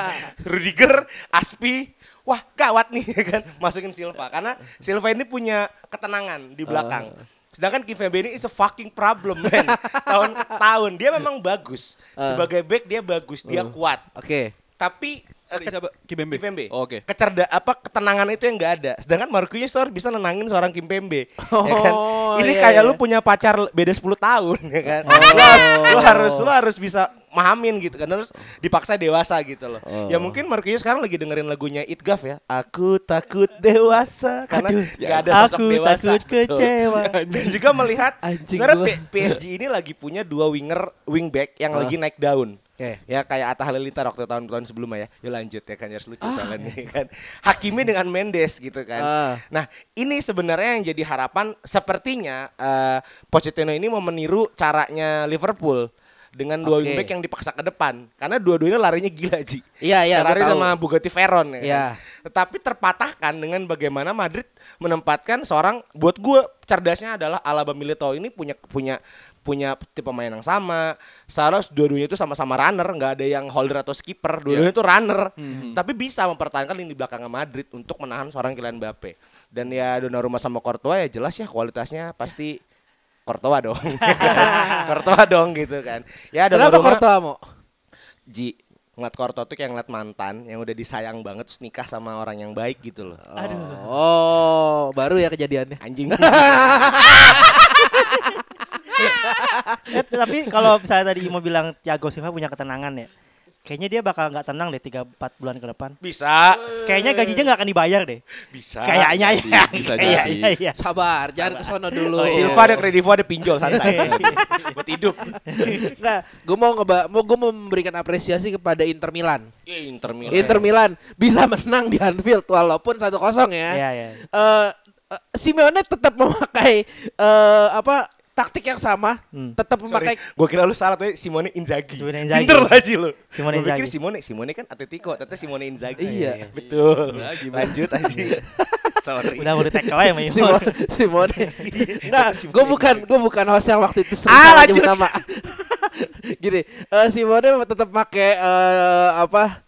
[SPEAKER 5] Rudiger, Aspi, wah gawat nih ya kan masukin Silva karena Silva ini punya ketenangan di belakang. Sedangkan Kimpembe ini is a fucking problem man. tahun ke tahun dia memang bagus. Sebagai back dia bagus, dia kuat.
[SPEAKER 2] Oke.
[SPEAKER 5] Tapi eh,
[SPEAKER 1] Sorry, siapa? Kimpembe?
[SPEAKER 5] Kimpembe.
[SPEAKER 1] Oh, oke.
[SPEAKER 5] Kecerda apa ketenangan itu yang nggak ada. Sedangkan Marquinhos harus bisa nenangin seorang Kimpembe. ya kan?
[SPEAKER 2] Oh,
[SPEAKER 5] Ini
[SPEAKER 2] iya,
[SPEAKER 5] kayak
[SPEAKER 2] iya.
[SPEAKER 5] lu punya pacar beda 10 tahun ya kan.
[SPEAKER 2] Oh.
[SPEAKER 5] Lu, lu harus lu harus bisa mahamin gitu kan. Harus dipaksa dewasa gitu loh.
[SPEAKER 2] Oh.
[SPEAKER 5] Ya mungkin Marquinhos sekarang lagi dengerin lagunya Itgaf ya. Aku takut dewasa karena nggak ada sosok
[SPEAKER 3] Aku
[SPEAKER 5] dewasa.
[SPEAKER 3] takut kecewa.
[SPEAKER 5] Dan juga melihat sebenarnya PSG ini lagi punya dua winger wingback yang
[SPEAKER 2] Ah.
[SPEAKER 5] lagi naik daun.
[SPEAKER 2] Oke.
[SPEAKER 5] Ya kayak Atta Halilintar waktu tahun-tahun sebelumnya ya. Yuk lanjut ya kan harus lucu
[SPEAKER 2] Ah.
[SPEAKER 5] soalnya nih kan. Hakimi dengan Mendes gitu kan.
[SPEAKER 2] Ah.
[SPEAKER 5] Nah, ini sebenarnya yang jadi harapan sepertinya eh Pochettino ini mau meniru caranya Liverpool dengan dua
[SPEAKER 2] Oke.
[SPEAKER 5] wingback yang dipaksa ke depan karena dua-duanya larinya gila Ji.
[SPEAKER 2] Iya, iya, tahu.
[SPEAKER 5] sama Bugatti Veyron ya.
[SPEAKER 2] Iya.
[SPEAKER 5] kan? Tetapi terpatahkan dengan bagaimana Madrid menempatkan seorang buat gue cerdasnya adalah Alaba Militao ini punya punya punya tipe pemain yang sama. Seharusnya dua-duanya itu sama-sama runner, nggak ada yang holder atau skipper. Dua-duanya itu runner. Tapi bisa mempertahankan lini belakangnya Madrid untuk menahan seorang Kylian Mbappe. Dan ya Donnarumma sama Courtois ya jelas ya kualitasnya pasti Courtois dong. Courtois dong gitu kan. Ya
[SPEAKER 2] Kenapa
[SPEAKER 5] Donnarumma
[SPEAKER 2] Courtois mau?
[SPEAKER 5] Ji ngeliat Korto tuh kayak ngeliat mantan yang udah disayang banget terus nikah sama orang yang baik gitu loh.
[SPEAKER 2] Oh, baru ya kejadiannya.
[SPEAKER 5] Anjing.
[SPEAKER 3] Eh, tapi kalau misalnya tadi mau bilang Thiago Silva punya ketenangan ya. Kayaknya dia bakal nggak tenang deh 3 4 bulan ke depan.
[SPEAKER 5] bisa.
[SPEAKER 3] Kayaknya gajinya nggak akan dibayar deh.
[SPEAKER 5] Bisa.
[SPEAKER 3] Kayaknya ya.
[SPEAKER 1] bisa
[SPEAKER 3] Kayaknya
[SPEAKER 1] jadi.
[SPEAKER 3] ya.
[SPEAKER 2] Sabar, jangan ke sono dulu.
[SPEAKER 5] Oh, Silva ada kredivo ada pinjol santai. Buat hidup.
[SPEAKER 2] Enggak, gue mau ngeba mau gue mau memberikan apresiasi kepada Inter Milan.
[SPEAKER 5] Ya, Inter Milan.
[SPEAKER 2] Inter Milan bisa menang di Anfield walaupun 1-0 ya.
[SPEAKER 3] Iya, iya.
[SPEAKER 2] Eh eh, Simeone tetap memakai eh, apa taktik yang sama,
[SPEAKER 3] Hmm.
[SPEAKER 2] tetap
[SPEAKER 5] Sorry,
[SPEAKER 2] memakai
[SPEAKER 5] gue kira lu salah tuh Simone Inzaghi.
[SPEAKER 3] Simone Inzaghi.
[SPEAKER 5] Pinter lah Ji lu.
[SPEAKER 3] Simone
[SPEAKER 5] Gua pikir
[SPEAKER 3] Inzaghi.
[SPEAKER 5] Simone, Simone kan Atletico, ternyata Simone Inzaghi.
[SPEAKER 2] Iya.
[SPEAKER 5] Betul. Lanjut aja. Sorry.
[SPEAKER 3] Udah udah tackle aja sama Imo.
[SPEAKER 2] Simone. Simone. Enggak, gue bukan gue bukan host yang waktu itu sering
[SPEAKER 5] Ah, lanjut.
[SPEAKER 2] nama. Gini, eh, Simone tetap pakai eh, apa?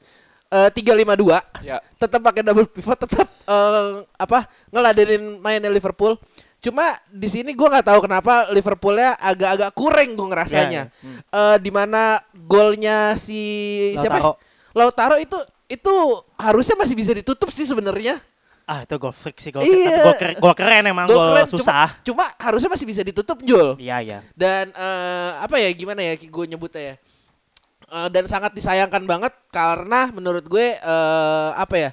[SPEAKER 2] Eh, tiga lima dua
[SPEAKER 1] Ya.
[SPEAKER 2] tetap pakai double pivot tetap eh, apa ngeladenin mainnya Liverpool cuma di sini gua nggak tahu kenapa Liverpoolnya agak-agak kurang gue ngerasanya Eh, di mana golnya si siapa ya?
[SPEAKER 3] Lautaro.
[SPEAKER 2] Lautaro itu itu harusnya masih bisa ditutup sih sebenarnya
[SPEAKER 3] Ah itu gol freak sih gol
[SPEAKER 2] Iya.
[SPEAKER 3] gol keren, gol keren emang
[SPEAKER 2] Gol
[SPEAKER 3] gol
[SPEAKER 2] keren, cuma-
[SPEAKER 3] susah.
[SPEAKER 2] cuma, harusnya masih bisa ditutup Jul
[SPEAKER 3] Iya iya.
[SPEAKER 2] dan eh, apa ya gimana ya gue nyebutnya ya Eh, dan sangat disayangkan banget karena menurut gue eh, apa ya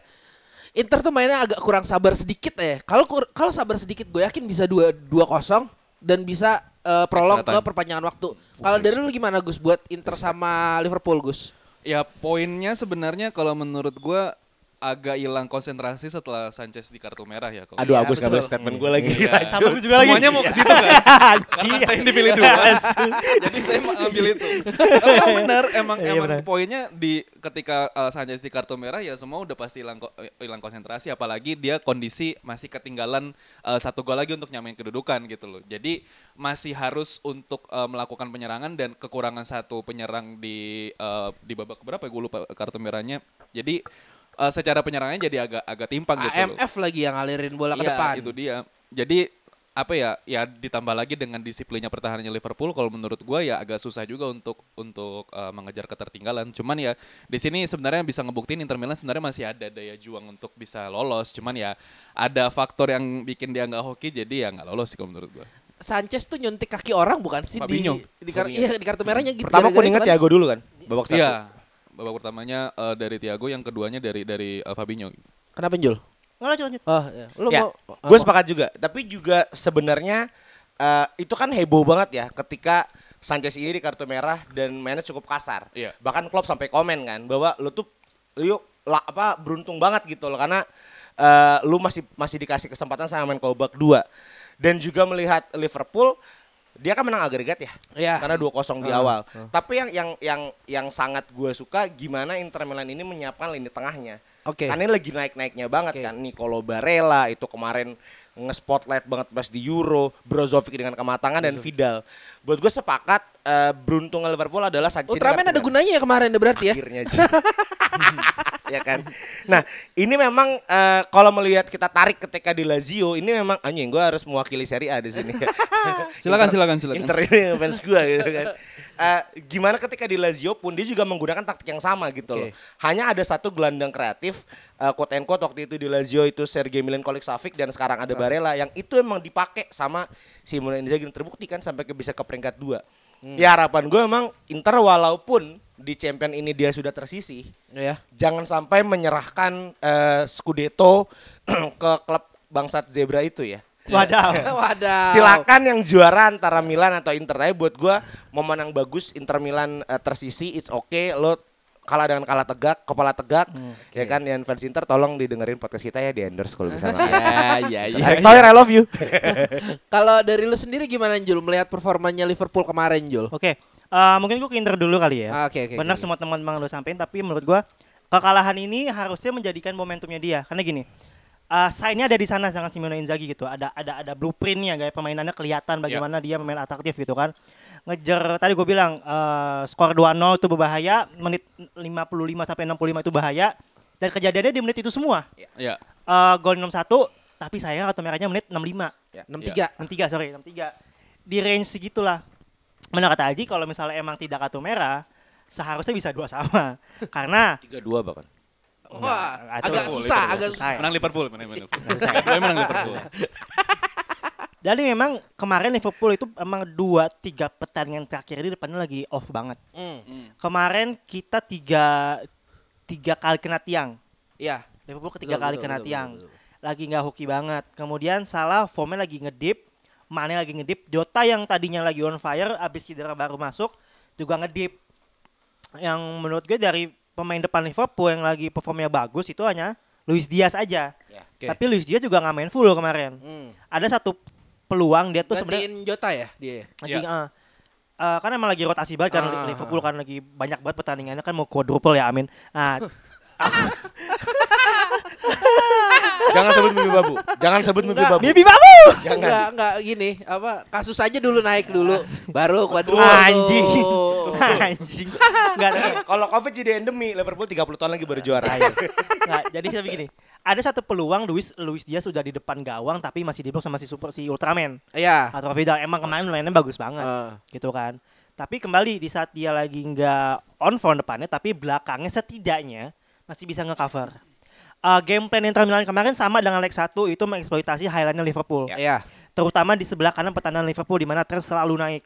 [SPEAKER 2] Inter tuh mainnya agak kurang sabar sedikit ya. Kalau kur- kalau sabar sedikit gue yakin bisa dua dua kosong dan bisa eh, prolong ke perpanjangan waktu. Kalau dari lu gimana Gus? Buat Inter sama Liverpool Gus?
[SPEAKER 1] Ya poinnya sebenarnya kalau menurut gua agak hilang konsentrasi setelah Sanchez di kartu merah ya. Kalau
[SPEAKER 5] Aduh,
[SPEAKER 2] Iya,
[SPEAKER 5] Agus ngambil
[SPEAKER 2] betul.
[SPEAKER 5] statement gue lagi.
[SPEAKER 1] Iya.
[SPEAKER 3] Sama gue juga lagi.
[SPEAKER 1] Semuanya mau ke situ kan? Karena saya yang dipilih dua. Jadi saya mau ambil itu. Tapi emang benar, emang
[SPEAKER 3] Iya,
[SPEAKER 1] emang
[SPEAKER 3] benar.
[SPEAKER 1] poinnya di ketika uh, Sanchez di kartu merah ya semua udah pasti hilang hilang konsentrasi apalagi dia kondisi masih ketinggalan uh, satu gol lagi untuk nyamain kedudukan gitu loh. Jadi masih harus untuk uh, melakukan penyerangan dan kekurangan satu penyerang di uh, di babak berapa ya gue lupa kartu merahnya. Jadi uh, secara penyerangannya jadi agak agak timpang gitu loh.
[SPEAKER 2] AMF lagi yang ngalirin bola ke
[SPEAKER 1] Iya,
[SPEAKER 2] depan
[SPEAKER 1] itu dia. Jadi apa ya? Ya ditambah lagi dengan disiplinnya pertahanannya Liverpool kalau menurut gua ya agak susah juga untuk untuk uh, mengejar ketertinggalan. Cuman ya di sini sebenarnya bisa ngebuktiin Inter Milan sebenarnya masih ada daya juang untuk bisa lolos. Cuman ya ada faktor yang bikin dia nggak hoki jadi ya nggak lolos sih kalau menurut gua.
[SPEAKER 2] Sanchez tuh nyuntik kaki orang bukan sih
[SPEAKER 1] Fabinho.
[SPEAKER 2] di di, kar- iya, di kartu merahnya gitu
[SPEAKER 5] Pertama kuningan
[SPEAKER 2] itu kan.
[SPEAKER 5] Thiago dulu kan. Babak satu.
[SPEAKER 1] Iya. Babak pertamanya uh, dari Thiago, yang keduanya dari dari uh, Fabinho.
[SPEAKER 2] kenapa Jul
[SPEAKER 3] Nggak lanjut lanjut.
[SPEAKER 2] oh ya lu
[SPEAKER 5] Ya,
[SPEAKER 2] mau
[SPEAKER 5] gue sepakat juga. Tapi juga sebenarnya eh, itu kan heboh banget ya ketika Sanchez ini di kartu merah dan mainnya cukup kasar.
[SPEAKER 1] Iya.
[SPEAKER 5] Bahkan Klopp sampai komen kan bahwa lu tuh lu yuk lah, apa beruntung banget gitu loh karena eh, lu masih masih dikasih kesempatan sama main babak dua dan juga melihat Liverpool dia kan menang agregat ya.
[SPEAKER 2] Iya.
[SPEAKER 5] Karena 2-0 di
[SPEAKER 2] Ah,
[SPEAKER 5] awal. Tapi yang yang yang yang sangat gue suka gimana Inter Milan ini menyiapkan lini tengahnya.
[SPEAKER 2] Oke.
[SPEAKER 5] Karena ini lagi naik-naiknya banget
[SPEAKER 2] Oke.
[SPEAKER 5] kan. Nicolo Barella itu kemarin nge-spotlight banget pas di Euro, Brozovic dengan kematangan dan Vidal. Buat gue sepakat eh, beruntung Liverpool adalah Sanchez
[SPEAKER 2] Ultraman ada gunanya ya kemarin ya berarti ya
[SPEAKER 5] Akhirnya. ya kan. Nah, ini memang eh, kalau melihat kita tarik ketika di Lazio, ini memang anjing gue harus mewakili Serie A di sini.
[SPEAKER 1] Silakan,
[SPEAKER 5] Inter-
[SPEAKER 1] silakan, silakan.
[SPEAKER 5] Inter ini fans gue gitu kan. Eh, gimana ketika di Lazio pun dia juga menggunakan taktik yang sama gitu loh.
[SPEAKER 2] Oke.
[SPEAKER 5] Hanya ada satu gelandang kreatif eh, quote and quote waktu itu di Lazio itu Sergei Milinkovic Savic dan sekarang ada Barella yang itu emang dipakai sama Simone Inzaghi dan terbukti kan sampai ke bisa ke peringkat dua.
[SPEAKER 2] Hmm.
[SPEAKER 5] Ya harapan gue emang Inter walaupun di champion ini dia sudah tersisih,
[SPEAKER 2] ya
[SPEAKER 5] jangan sampai menyerahkan eh, Scudetto ke klub bangsat zebra itu ya.
[SPEAKER 3] Wadaw.
[SPEAKER 2] wadah
[SPEAKER 5] Silakan yang juara antara Milan atau Inter. Tapi buat gua momen yang bagus Inter Milan eh, tersisi, it's okay. Lo kalah dengan kalah tegak, kepala tegak, ya kan? Yang fans Inter tolong didengerin podcast kita ya di endorse kalau bisa.
[SPEAKER 1] Ya, ya, ya.
[SPEAKER 5] Erick Thohir, I love you.
[SPEAKER 2] kalau dari lu sendiri gimana Jul melihat performanya Liverpool kemarin Jul
[SPEAKER 3] Oke, eh, mungkin gue ke Inter dulu kali ya.
[SPEAKER 2] Ah, oke, oke,
[SPEAKER 3] Benar
[SPEAKER 2] oke.
[SPEAKER 3] semua teman-teman lo sampein, tapi menurut gue kekalahan ini harusnya menjadikan momentumnya dia. Karena gini, eh sign-nya ada di sana dengan Simone Inzaghi gitu. Ada ada ada blueprintnya gaya permainannya kelihatan bagaimana dia main atraktif gitu kan. Ngejar tadi gue bilang eh skor 2-0 itu berbahaya, menit 55 sampai 65 itu bahaya dan kejadiannya di menit itu semua.
[SPEAKER 1] Ya.
[SPEAKER 3] Eh gol 6-1 tapi saya kartu merahnya menit 65.
[SPEAKER 2] enam tiga
[SPEAKER 3] 63 sorry 63 di range segitulah benar kata Aji kalau misalnya emang tidak kartu merah seharusnya bisa dua sama karena
[SPEAKER 5] 3-2 bahkan.
[SPEAKER 2] wah agak susah agak
[SPEAKER 3] susah ya.
[SPEAKER 1] Menang Liverpool, menang Liverpool. Menang Liverpool.
[SPEAKER 3] jadi memang kemarin Liverpool itu emang dua tiga pertandingan terakhir ini depannya lagi off banget
[SPEAKER 2] Hmm,
[SPEAKER 3] kemarin kita tiga tiga kali kena tiang
[SPEAKER 2] ya
[SPEAKER 3] Liverpool ketiga
[SPEAKER 2] Betul,
[SPEAKER 3] kali
[SPEAKER 2] betul,
[SPEAKER 3] kena
[SPEAKER 2] betul,
[SPEAKER 3] tiang
[SPEAKER 2] betul, betul.
[SPEAKER 3] lagi nggak hoki banget kemudian salah formnya lagi ngedip Mane lagi ngedip Jota yang tadinya lagi on fire abis cedera baru masuk juga ngedip yang menurut gue dari pemain depan Liverpool yang lagi performnya bagus itu hanya Luis Diaz aja.
[SPEAKER 5] Ya.
[SPEAKER 2] Oke.
[SPEAKER 3] Tapi Luis Diaz juga nggak main full kemarin.
[SPEAKER 2] Hmm.
[SPEAKER 3] Ada satu peluang dia tuh sebenarnya
[SPEAKER 2] Gantiin Jota ya dia.
[SPEAKER 3] lagi
[SPEAKER 1] Iya.
[SPEAKER 3] eh, eh, kan emang lagi rotasi banget kan
[SPEAKER 2] Ah.
[SPEAKER 3] Liverpool kan lagi banyak banget pertandingannya kan mau quadruple ya amin. Nah,
[SPEAKER 5] Jangan sebut mimpi babu. Jangan sebut mimpi babu.
[SPEAKER 3] Mimpi babu.
[SPEAKER 5] Jangan.
[SPEAKER 2] Enggak, enggak gini, apa kasus aja dulu naik dulu, baru quadruple.
[SPEAKER 3] Anjing. Anjing. Enggak.
[SPEAKER 5] Kalau Covid jadi endemi, Liverpool 30 tahun lagi baru juara.
[SPEAKER 3] Nggak, jadi saya begini. Ada satu peluang Luis Luis dia sudah di depan gawang tapi masih diblok sama si super si Ultraman
[SPEAKER 2] Iya.
[SPEAKER 3] atau Vidal. Emang kemarin mainnya bagus banget.
[SPEAKER 2] Eh.
[SPEAKER 3] gitu kan. Tapi kembali di saat dia lagi nggak on form depannya, tapi belakangnya setidaknya masih bisa nge-cover. Uh, game plan Inter Milan kemarin sama dengan leg 1 itu mengeksploitasi highlightnya Liverpool.
[SPEAKER 2] Iya.
[SPEAKER 3] Terutama di sebelah kanan pertahanan Liverpool di mana Trent selalu naik.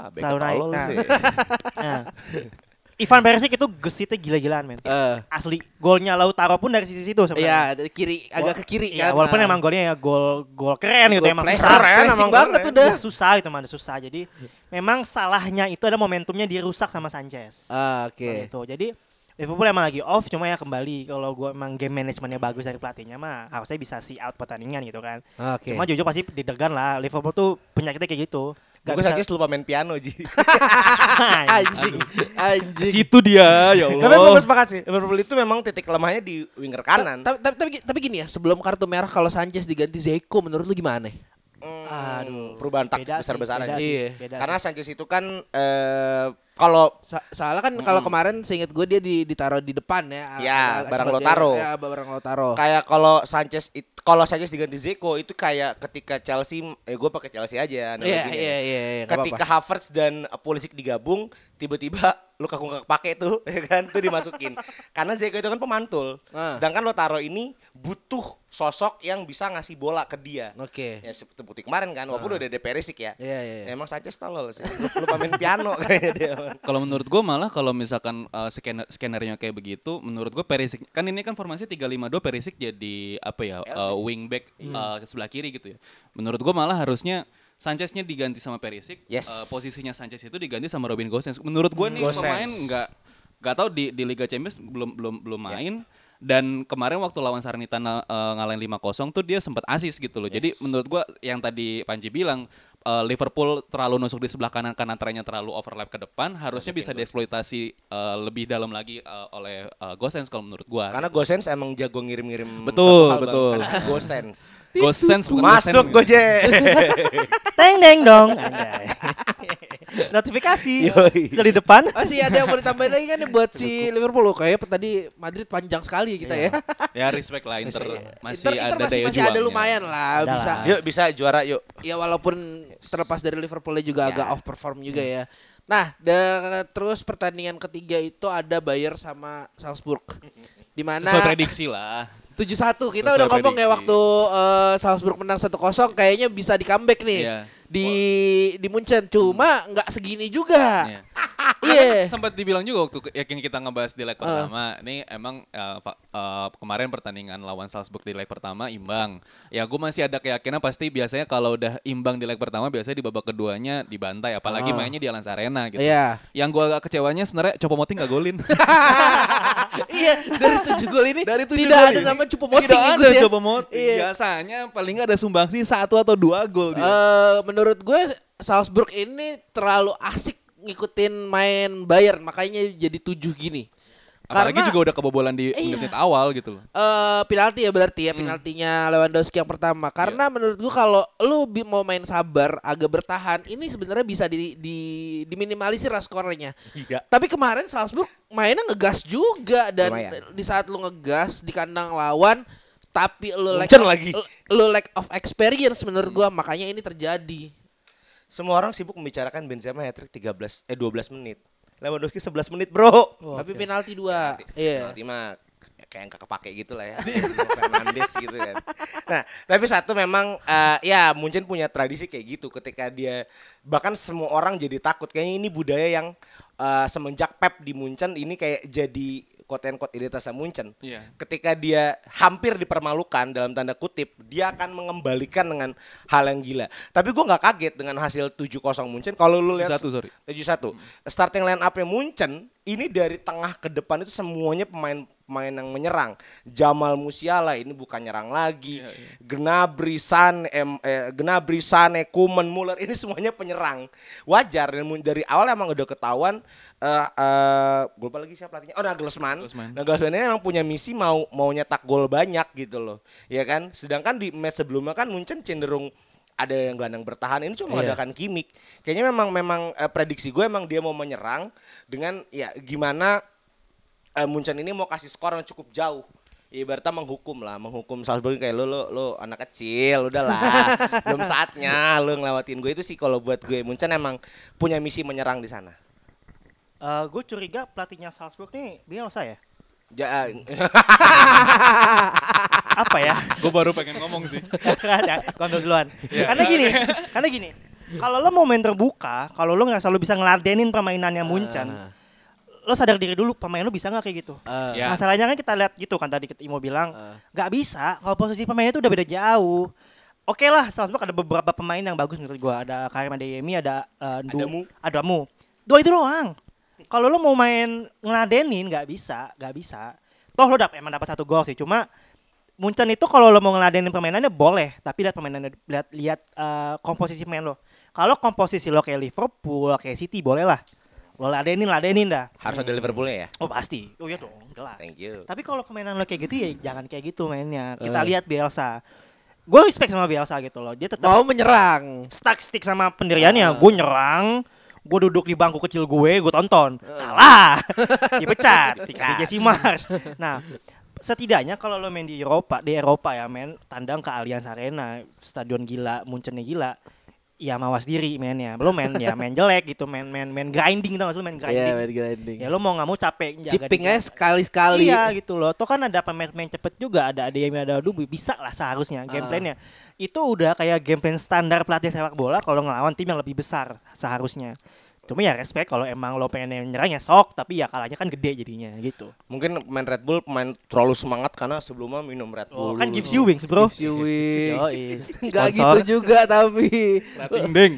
[SPEAKER 5] Ah,
[SPEAKER 3] Selalu naik. Nah.
[SPEAKER 5] sih.
[SPEAKER 3] Nah. Ivan Perisic itu gesitnya gila-gilaan men.
[SPEAKER 2] Eh.
[SPEAKER 3] Asli. Golnya Lautaro pun dari sisi situ
[SPEAKER 2] Iya,
[SPEAKER 3] sebenarnya.
[SPEAKER 2] dari kiri agak ke kiri
[SPEAKER 3] Iya,
[SPEAKER 2] kan.
[SPEAKER 3] walaupun
[SPEAKER 2] Nah.
[SPEAKER 3] emang golnya ya gol gol keren gitu
[SPEAKER 2] Gol
[SPEAKER 3] emang
[SPEAKER 2] pressing,
[SPEAKER 3] susah.
[SPEAKER 2] pressing
[SPEAKER 5] emang
[SPEAKER 2] banget
[SPEAKER 5] keren.
[SPEAKER 2] udah.
[SPEAKER 3] Ya, susah itu mana susah. Jadi memang salahnya itu ada momentumnya dirusak sama Sanchez.
[SPEAKER 2] Ah, Oke.
[SPEAKER 3] Seperti itu. Jadi Liverpool emang lagi off cuma ya kembali kalau gua emang game manajemennya bagus dari pelatihnya mah harusnya bisa see out pertandingan gitu kan.
[SPEAKER 2] Oke.
[SPEAKER 3] Cuma jujur pasti didegan lah Liverpool tuh penyakitnya kayak gitu. Gak
[SPEAKER 5] Gue
[SPEAKER 3] bisa
[SPEAKER 5] sakit lupa main piano Ji.
[SPEAKER 2] Anjing. Anjing.
[SPEAKER 1] Situ dia, ya
[SPEAKER 5] Tapi
[SPEAKER 1] Allah.
[SPEAKER 5] gue sepakat sih. Liverpool itu memang titik lemahnya di winger kanan.
[SPEAKER 2] Tapi, tapi, tapi, tapi gini ya, sebelum kartu merah kalau Sanchez diganti Zeko menurut lu gimana?
[SPEAKER 5] Hmm,
[SPEAKER 3] Aduh,
[SPEAKER 5] perubahan tak besar-besaran.
[SPEAKER 3] sih,
[SPEAKER 2] Iya.
[SPEAKER 5] Karena. Sanchez itu kan eh kalau
[SPEAKER 2] Sa- soalnya kan kalau kemarin seingat gue dia di, ditaruh di depan ya.
[SPEAKER 5] Ya, barang
[SPEAKER 2] sebagai-
[SPEAKER 5] Lautaro.
[SPEAKER 2] Ya, barang Lautaro.
[SPEAKER 5] kayak kalau Sanchez kalau Sanchez diganti Zeko itu kayak ketika Chelsea eh gue pakai Chelsea aja
[SPEAKER 2] Iya,
[SPEAKER 5] analoginya.
[SPEAKER 2] iya, iya, iya,
[SPEAKER 5] Ketika
[SPEAKER 2] apa-apa.
[SPEAKER 5] Havertz dan Pulisic digabung, tiba-tiba Lukaku nggak kepake tuh, ya kan? Tuh dimasukin. Karena Zeko itu kan pemantul.
[SPEAKER 2] Ah.
[SPEAKER 5] Sedangkan Lautaro ini butuh sosok yang bisa ngasih bola ke dia.
[SPEAKER 2] Oke.
[SPEAKER 5] Ya seperti kemarin kan, walaupun udah ada Perisic ya.
[SPEAKER 2] Iya, iya, iya.
[SPEAKER 5] Emang Sanchez tolol sih. Lupa main piano kayaknya dia.
[SPEAKER 1] Kalau menurut gue malah kalau misalkan uh, skener skenernya kayak begitu, menurut gue Perisic kan ini kan formasi 352 Perisic jadi apa ya uh, wingback uh, ke sebelah kiri gitu ya. Menurut gue malah harusnya Sancheznya diganti sama Perisic,
[SPEAKER 5] Yes.
[SPEAKER 1] uh, posisinya Sanchez itu diganti sama Robin Gosens. Menurut gue nih
[SPEAKER 5] Gosens.
[SPEAKER 1] pemain nggak nggak tahu di di Liga Champions belum belum belum main. Dan kemarin waktu lawan Salernitana uh, ngalahin 5-0 tuh dia sempat asis gitu loh. Jadi menurut gua yang tadi Panji bilang uh, Liverpool terlalu nusuk di sebelah kanan kanan trennya terlalu overlap ke depan, harusnya bisa dieksploitasi uh, lebih dalam lagi uh, oleh uh, Gosens kalau menurut gua.
[SPEAKER 5] Karena Gosens emang jago ngirim-ngirim
[SPEAKER 1] Betul,
[SPEAKER 5] hal,
[SPEAKER 1] betul.
[SPEAKER 5] Karena Gosens.
[SPEAKER 1] Gosens
[SPEAKER 5] Masuk. Gojek.
[SPEAKER 3] Teng deng dong. Notifikasi. Di depan.
[SPEAKER 2] Masih ada yang mau ditambahin lagi kan nih buat si Liverpool kayak tadi Madrid panjang sekali kita ya.
[SPEAKER 1] Ya respect lah Inter masih
[SPEAKER 2] Inter, Inter
[SPEAKER 1] ada
[SPEAKER 2] masih, masih ada lumayan lah bisa.
[SPEAKER 5] Yuk bisa juara yuk.
[SPEAKER 2] Ya walaupun terlepas dari Liverpoolnya juga
[SPEAKER 5] Ya.
[SPEAKER 2] agak off perform juga ya. Nah, da- terus pertandingan ketiga itu ada Bayer sama Salzburg. Di mana
[SPEAKER 1] Sesuai prediksi lah.
[SPEAKER 2] 7-1 kita
[SPEAKER 1] Sesuai
[SPEAKER 2] udah ngomong ya waktu eh, Salzburg menang 1-0 kayaknya bisa di comeback nih.
[SPEAKER 1] Iya.
[SPEAKER 2] Di di Munchen cuma nggak segini juga.
[SPEAKER 1] Iya.
[SPEAKER 2] Iya.
[SPEAKER 1] sempat dibilang juga waktu ke- yang kita ngebahas di leg pertama. Ini emang uh, uh, kemarin pertandingan lawan Salzburg di leg pertama imbang. Ya gue masih ada keyakinan pasti biasanya kalau udah imbang di leg pertama biasanya di babak keduanya dibantai. Apalagi
[SPEAKER 2] Ah.
[SPEAKER 1] mainnya di Allianz Arena gitu.
[SPEAKER 2] Iya.
[SPEAKER 1] Yang gue agak kecewanya sebenarnya Choupo-Moting gak golin.
[SPEAKER 2] iya, dari 7 gol ini
[SPEAKER 1] Dari tujuh
[SPEAKER 2] tidak
[SPEAKER 1] gol
[SPEAKER 2] ada
[SPEAKER 1] ini.
[SPEAKER 2] nama Choupo-Moting
[SPEAKER 1] Tidak
[SPEAKER 2] ya,
[SPEAKER 1] ada
[SPEAKER 2] ya.
[SPEAKER 1] Choupo-Moting.
[SPEAKER 2] Iya.
[SPEAKER 1] Biasanya paling nggak ada sumbangsi satu atau dua gol dia.
[SPEAKER 2] Eh, menurut gue Salzburg ini terlalu asik ngikutin main Bayern makanya jadi tujuh gini.
[SPEAKER 1] Apalagi
[SPEAKER 2] Karena
[SPEAKER 1] juga udah kebobolan di
[SPEAKER 2] Iya.
[SPEAKER 1] menit awal gitu loh.
[SPEAKER 2] eh penalti ya berarti ya
[SPEAKER 1] Hmm.
[SPEAKER 2] penaltinya Lewandowski yang pertama. Karena menurut gue kalau lu bi- mau main sabar agak bertahan ini sebenarnya bisa di, di diminimalisir lah skornya.
[SPEAKER 5] Iya.
[SPEAKER 2] Tapi kemarin Salzburg mainnya ngegas juga dan
[SPEAKER 5] Lumayan.
[SPEAKER 2] di saat lu ngegas di kandang lawan tapi lu lack of,
[SPEAKER 5] lagi.
[SPEAKER 2] lu lack of experience menurut gua makanya ini terjadi.
[SPEAKER 5] Semua orang sibuk membicarakan Benzema hat-trick 13 eh 12 menit. Lewandowski 11 menit, Bro.
[SPEAKER 2] tapi penalti dua. Iya.
[SPEAKER 5] Penalti mah kayak yang kakak pakai gitu lah ya. Fernandes gitu kan. Nah, tapi satu memang eh, ya Munchen punya tradisi kayak gitu ketika dia bahkan semua orang jadi takut kayaknya ini budaya yang eh, semenjak Pep di Munchen ini kayak jadi quote and quote identitas Munchen.
[SPEAKER 1] Iya.
[SPEAKER 5] Ketika dia hampir dipermalukan dalam tanda kutip, dia akan mengembalikan dengan hal yang gila. Tapi gua nggak kaget dengan hasil 7-0 Munchen. Kalau lu lihat
[SPEAKER 1] 7-1, sorry.
[SPEAKER 5] 7-1. Starting line up-nya Munchen ini dari tengah ke depan itu semuanya pemain pemain yang menyerang. Jamal Musiala ini bukan nyerang lagi.
[SPEAKER 1] Iya,
[SPEAKER 5] Gnabry, San, em, eh, Gnabry, Sane, Kuman, Muller ini semuanya penyerang. Wajar dari awal emang udah ketahuan eh eh, gue lupa lagi siapa pelatihnya. Oh, Nagelsmann.
[SPEAKER 1] Nagelsmann.
[SPEAKER 5] Nagelsmann ini emang punya misi mau mau nyetak gol banyak gitu loh. Ya kan? Sedangkan di match sebelumnya kan Munchen cenderung ada yang gelandang bertahan ini cuma
[SPEAKER 2] Iya.
[SPEAKER 5] mengandalkan Kimmich. Kayaknya memang memang eh, prediksi gue emang dia mau menyerang dengan ya gimana eh, Munchen ini mau kasih skor yang cukup jauh. Ibaratnya menghukum lah, menghukum Salzburg kayak lo lo lo anak kecil, udahlah, belum saatnya lo ngelewatin gue itu sih kalau buat gue Munchen emang punya misi menyerang di sana.
[SPEAKER 3] Gue curiga pelatihnya Salzburg nih Bielsa ya.
[SPEAKER 5] Ja,
[SPEAKER 3] Apa ya?
[SPEAKER 1] Gue baru pengen ngomong sih.
[SPEAKER 3] Ada, gue ambil duluan. Karena gini, karena gini. Kalau lo mau main terbuka, kalau lo nggak selalu bisa ngeladenin permainannya Munchen, lo sadar diri dulu pemain lo bisa nggak kayak gitu.
[SPEAKER 2] Eh,
[SPEAKER 1] Ya.
[SPEAKER 3] Masalahnya kan kita lihat gitu kan tadi Imo bilang nggak bisa. Kalau posisi pemainnya itu udah beda jauh. Oke lah, Salzburg ada beberapa pemain yang bagus menurut gua. Ada Karim Adeyemi, ada uh, Ndu-
[SPEAKER 5] Adamu.
[SPEAKER 3] Adamu. Dua itu doang. Kalau lo mau main ngeladenin nggak bisa, nggak bisa. Toh lo dap emang dapat satu gol sih. Cuma Munchen itu kalau lo mau ngeladenin permainannya boleh, tapi lihat permainannya lihat lihat eh, komposisi pemain lo. Kalau komposisi lo kayak Liverpool, kayak City boleh lah. Lo ladenin, ladenin dah.
[SPEAKER 5] harus ada Liverpoolnya ya.
[SPEAKER 3] Oh pasti. Oh iya dong, jelas.
[SPEAKER 5] Thank you.
[SPEAKER 3] Tapi kalau permainan lo kayak gitu ya jangan kayak gitu mainnya. Kita
[SPEAKER 2] Eh.
[SPEAKER 3] lihat Bielsa. Gue respect sama Bielsa gitu loh. Dia tetap
[SPEAKER 2] mau menyerang.
[SPEAKER 3] stuck stick sama pendiriannya.
[SPEAKER 2] Eh.
[SPEAKER 3] Gue nyerang, gue duduk di bangku kecil gue, gue tonton. Kalah. Dipecat. Dipecat. Jesse Mars. Nah, setidaknya kalau lo main di Eropa, di Eropa ya main tandang ke Allianz Arena, stadion gila, Munchennya gila. Ya mawas diri mainnya. Belum main ya main jelek gitu, main main main grinding tau gak sih main grinding.
[SPEAKER 2] Iya, main grinding.
[SPEAKER 3] Ya lo mau nggak mau capek
[SPEAKER 2] Chipping aja sekali-sekali.
[SPEAKER 3] Iya gitu loh. Toh kan ada pemain-pemain cepet juga, ada ada yang ada Dubi, bisa lah seharusnya
[SPEAKER 2] Ah.
[SPEAKER 3] gameplaynya. Itu udah kayak gameplay standar pelatih sepak bola kalau ngelawan tim yang lebih besar seharusnya. Cuma ya respect kalau emang lo pengen yang nyerang ya sok, tapi ya kalahnya kan gede jadinya gitu.
[SPEAKER 5] Mungkin pemain Red Bull pemain terlalu semangat karena sebelumnya minum Red
[SPEAKER 3] Oh,
[SPEAKER 5] Bull.
[SPEAKER 3] kan gives you wings, bro.
[SPEAKER 2] Gives you wings. Enggak gitu juga tapi.
[SPEAKER 1] Ding ding.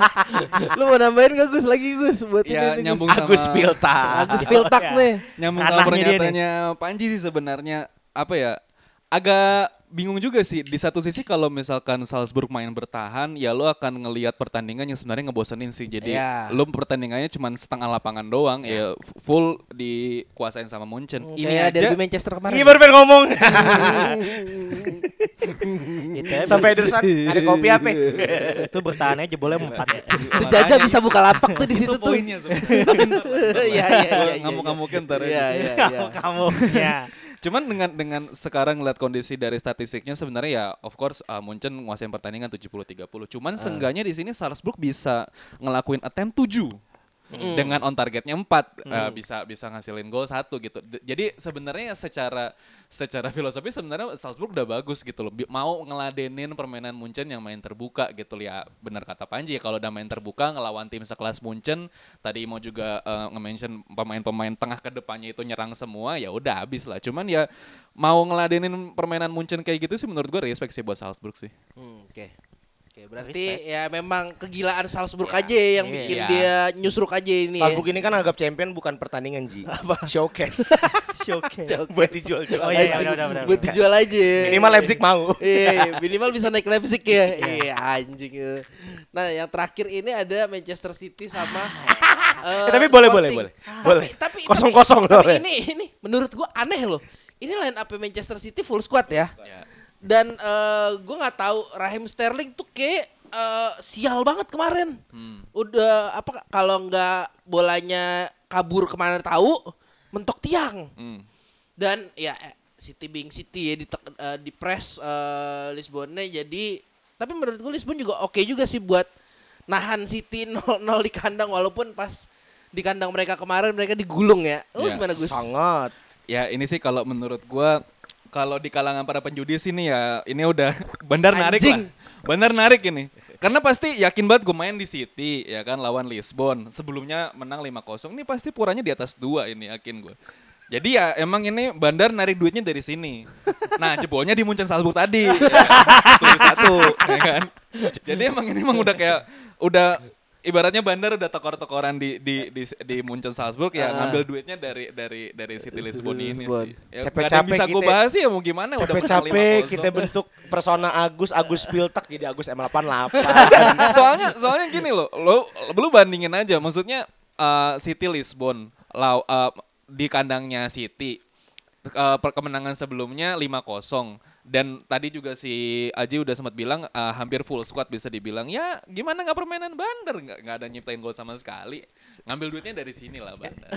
[SPEAKER 2] Lu mau nambahin gak Gus lagi Gus buat
[SPEAKER 1] Ya,
[SPEAKER 2] ini
[SPEAKER 1] nyambung
[SPEAKER 2] Gus?
[SPEAKER 1] sama-
[SPEAKER 5] Agus Pilta.
[SPEAKER 2] Agus Piltak
[SPEAKER 3] Ya.
[SPEAKER 2] nih.
[SPEAKER 1] Nyambung sama
[SPEAKER 3] Anaknya dia nih.
[SPEAKER 1] pernyataannya Panji sih sebenarnya apa ya agak bingung juga sih di satu sisi kalau misalkan Salzburg main bertahan ya lo akan ngelihat pertandingan yang sebenarnya ngebosenin sih jadi
[SPEAKER 2] Iya.
[SPEAKER 1] lo pertandingannya cuma setengah lapangan doang ya f- full dikuasain sama Munchen ini
[SPEAKER 2] Kayak
[SPEAKER 1] aja
[SPEAKER 2] derby Manchester kemarin.
[SPEAKER 5] Iya baru ngomong.
[SPEAKER 3] Gitu ya,
[SPEAKER 5] Sampai Ederson ada kopi apa?
[SPEAKER 3] itu bertahannya jebolnya empat ya.
[SPEAKER 2] Itu Jaja bisa buka lapak tuh di situ
[SPEAKER 1] itu
[SPEAKER 2] tuh.
[SPEAKER 1] poinnya.
[SPEAKER 2] Iya iya iya.
[SPEAKER 1] Gua
[SPEAKER 2] iya,
[SPEAKER 1] ngamuk-ngamukin ntar ya.
[SPEAKER 2] Iya iya iya.
[SPEAKER 3] Kamu ya.
[SPEAKER 1] Cuman dengan dengan sekarang ngeliat kondisi dari statistiknya sebenarnya ya of course uh, Munchen nguasain pertandingan 70-30. Cuman seenggaknya di sini Salzburg bisa ngelakuin attempt 7 dengan on targetnya 4 uh, bisa bisa ngasilin gol satu gitu. D- jadi sebenarnya secara secara filosofi sebenarnya Salzburg udah bagus gitu loh. Mau ngeladenin permainan Munchen yang main terbuka gitu ya. Benar kata Panji ya kalau udah main terbuka ngelawan tim sekelas Munchen tadi mau juga uh, nge-mention pemain-pemain tengah ke depannya itu nyerang semua ya udah habis lah. Cuman ya mau ngeladenin permainan Munchen kayak gitu sih menurut gue respect sih buat Salzburg sih.
[SPEAKER 2] Hmm, Oke. Oke, berarti ya memang kegilaan Salzburg aja yang
[SPEAKER 3] Iya.
[SPEAKER 2] bikin
[SPEAKER 1] Iya.
[SPEAKER 2] dia nyusruk aja ini.
[SPEAKER 5] Salzburg
[SPEAKER 2] ya.
[SPEAKER 5] ini kan anggap champion bukan pertandingan Ji. Showcase.
[SPEAKER 3] Showcase.
[SPEAKER 5] Buat dijual-jual.
[SPEAKER 3] Oh iya, iya, udah, udah, udah,
[SPEAKER 2] buat dijual aja.
[SPEAKER 5] Minimal Leipzig mau.
[SPEAKER 2] Iya, minimal bisa naik Leipzig ya. Iya, anjing. Nah, yang terakhir ini ada Manchester City sama eh,
[SPEAKER 5] Eh, tapi boleh, boleh, boleh.
[SPEAKER 2] Tapi-
[SPEAKER 5] Boleh.
[SPEAKER 2] Tapi
[SPEAKER 5] Kosong-kosong loh, ya.
[SPEAKER 2] ini ini menurut gua aneh loh. Ini line up Manchester City full squad ya. Dan eh, gua nggak tahu Raheem Sterling tuh kayak eh, sial banget kemarin. Udah apa kalau nggak bolanya kabur ke mana tahu mentok tiang.
[SPEAKER 1] Hmm.
[SPEAKER 2] Dan ya eh, City being City ya di di press eh, Lisbonnya jadi tapi menurut gue Lisbon juga oke juga sih buat nahan City 0-0 di kandang walaupun pas di kandang mereka kemarin mereka digulung ya. Lu
[SPEAKER 1] Iya.
[SPEAKER 2] gimana Gus?
[SPEAKER 5] Sangat.
[SPEAKER 1] Ya ini sih kalau menurut gua kalau di kalangan para penjudi sini ya ini udah benar narik lah. Benar narik ini. Karena pasti yakin banget gue main di City ya kan lawan Lisbon. Sebelumnya menang 5-0. Ini pasti puranya di atas dua ini yakin gue. Jadi ya emang ini Bandar narik duitnya dari sini. Nah jebolnya di Munchen Salzburg tadi. Ya, satu satu ya kan. Jadi emang ini emang udah kayak udah ibaratnya Bandar udah tokor-tokoran di di di, di Munchen Salzburg ya ngambil duitnya dari dari dari City Lisbon ini
[SPEAKER 2] Lisbon.
[SPEAKER 1] sih. Ya,
[SPEAKER 5] Capek-capek
[SPEAKER 1] nggak ada yang bisa gue bahas sih ya mau gimana udah menang
[SPEAKER 5] Capek-capek
[SPEAKER 1] 5-0.
[SPEAKER 5] kita bentuk persona Agus, Agus Piltek jadi Agus M88.
[SPEAKER 1] soalnya soalnya gini loh, lo lu bandingin aja maksudnya uh, City Lisbon lau, uh, di kandangnya City uh, per- kemenangan sebelumnya 5-0 dan tadi juga si Aji udah sempat bilang uh, hampir full squad bisa dibilang ya gimana nggak permainan Bandar? Nggak nggak ada nyiptain gol sama sekali. Ngambil duitnya dari sini lah Bandar.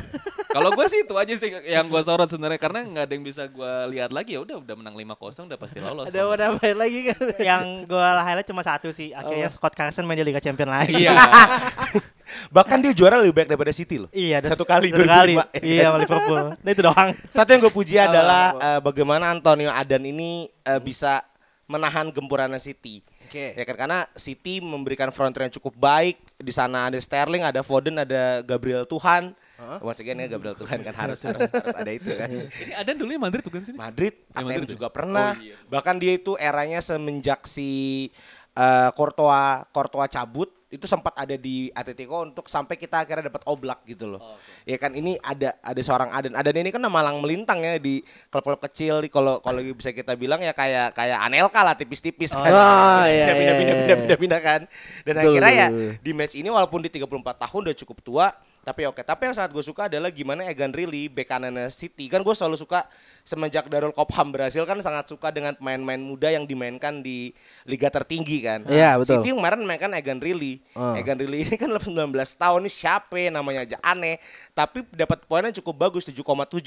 [SPEAKER 1] Kalau gue sih itu aja sih yang gue sorot sebenarnya karena nggak ada yang bisa gue lihat lagi. Ya udah udah menang 5-0 udah pasti lolos.
[SPEAKER 2] Ada mau nambahin lagi kan?
[SPEAKER 3] yang gue highlight cuma satu sih. Akhirnya Scott Carson main di Liga Champion lagi.
[SPEAKER 1] iya
[SPEAKER 5] Bahkan dia juara lebih baik daripada City loh.
[SPEAKER 3] Iya, ada
[SPEAKER 5] Satu kali,
[SPEAKER 3] satu kali.
[SPEAKER 5] 2005.
[SPEAKER 3] Iya, sama Liverpool. Nah itu doang.
[SPEAKER 5] Satu yang gue puji adalah eh, bagaimana Antonio Adan ini eh, bisa menahan gempurannya City.
[SPEAKER 2] Oke.
[SPEAKER 5] Ya kan karena City memberikan front yang cukup baik. Di sana ada Sterling, ada Foden, ada Gabriel Tuhan. Once again ya Gabriel Tuhan kan harus harus, harus ada itu kan.
[SPEAKER 1] ini ada dulu yang Madrid bukan sih
[SPEAKER 5] Madrid,
[SPEAKER 1] Ya,
[SPEAKER 5] ATM
[SPEAKER 1] Madrid
[SPEAKER 5] juga
[SPEAKER 1] ya?
[SPEAKER 5] pernah.
[SPEAKER 1] Oh, iya.
[SPEAKER 5] Bahkan dia itu eranya semenjak si eh, Courtois Courtois cabut itu sempat ada di Atletico untuk sampai kita akhirnya dapat oblak gitu loh.
[SPEAKER 1] Oh,
[SPEAKER 5] Ya kan ini ada ada seorang Aden. Aden ini kan malang melintang ya di klub-klub kecil di kalau kalau bisa kita bilang ya kayak kayak Anelka lah tipis-tipis kan.
[SPEAKER 2] Oh, iya,
[SPEAKER 5] Pindah,
[SPEAKER 2] iya,
[SPEAKER 5] pindah,
[SPEAKER 2] iya.
[SPEAKER 5] pindah, pindah, pindah kan. Dan
[SPEAKER 2] Betul,
[SPEAKER 5] akhirnya ya di match ini walaupun di 34 tahun udah cukup tua tapi oke tapi yang sangat gue suka adalah gimana Egan Riley bek kanannya City kan gue selalu suka semenjak Darul Kopham berhasil kan sangat suka dengan pemain-pemain muda yang dimainkan di liga tertinggi kan.
[SPEAKER 2] Iya, betul.
[SPEAKER 5] City kemarin mainkan Egan Riley.
[SPEAKER 2] Oh.
[SPEAKER 5] Egan Riley ini kan 19 tahun ini siapa? Ya, namanya aja aneh. Tapi dapat poinnya cukup bagus 7,7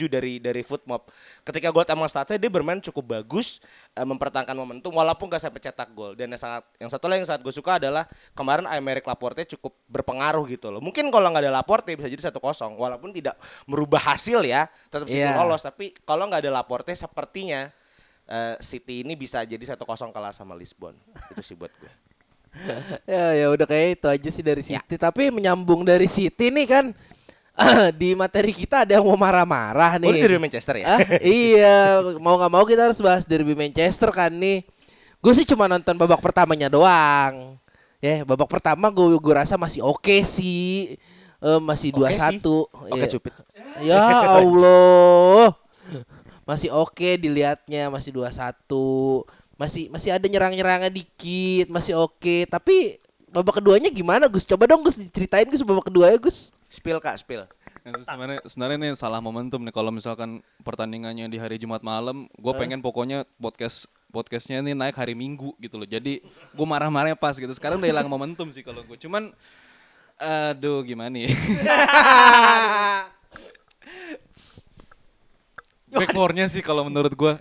[SPEAKER 5] dari dari Footmob. Ketika gue emang statsnya dia bermain cukup bagus eh, mempertahankan momentum walaupun gak sampai cetak gol. Dan yang sangat yang satu lagi yang sangat gue suka adalah kemarin Aymeric Laporte cukup berpengaruh gitu loh. Mungkin kalau nggak ada Laporte bisa jadi satu kosong. Walaupun tidak merubah hasil ya tetap City
[SPEAKER 2] Iya.
[SPEAKER 5] lolos. Tapi kalau nggak ada Laporte sepertinya eh, City ini bisa jadi satu kosong kalah sama Lisbon itu sih buat gue
[SPEAKER 2] ya ya udah kayak itu aja sih dari City. Tapi menyambung dari City nih kan di materi kita ada yang mau marah-marah nih.
[SPEAKER 5] Oh, dari Manchester ya?
[SPEAKER 2] Ah, iya, mau nggak mau kita harus bahas derby Manchester kan nih. Gue sih cuma nonton babak pertamanya doang. Ya, babak pertama gue gue rasa masih oke sih. Eh, masih dua satu.
[SPEAKER 5] Oke cupid.
[SPEAKER 2] Ya Allah. Masih oke dilihatnya, masih 2-1. Masih masih ada nyerang-nyerangnya dikit, masih oke. Tapi babak keduanya gimana Gus? Coba dong Gus diceritain Gus babak keduanya Gus.
[SPEAKER 5] Spill kak, spill.
[SPEAKER 1] Sebenarnya sebenarnya ini salah momentum nih kalau misalkan pertandingannya di hari Jumat malam, gue pengen pokoknya podcast podcastnya ini naik hari Minggu gitu loh. Jadi gue marah-marahnya pas gitu. Sekarang udah hilang momentum sih kalau gue. Cuman aduh gimana nih? Backfournya sih kalau menurut gue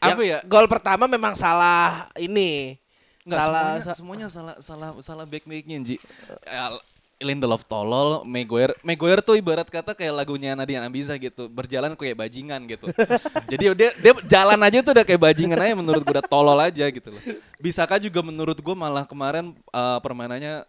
[SPEAKER 1] apa ya?
[SPEAKER 2] Gol pertama memang salah ini.
[SPEAKER 1] Nggak,
[SPEAKER 2] salah
[SPEAKER 1] semuanya,
[SPEAKER 2] sa-
[SPEAKER 1] semuanya salah salah salah back backnya Ji. Ya, Lindelof tolol, Maguire, Maguire tuh ibarat kata kayak lagunya Nadia Ambiza gitu, berjalan kayak bajingan gitu. Jadi dia dia jalan aja tuh udah kayak bajingan aja menurut gue udah tolol aja gitu loh. Bisakah juga menurut gue malah kemarin eh, permainannya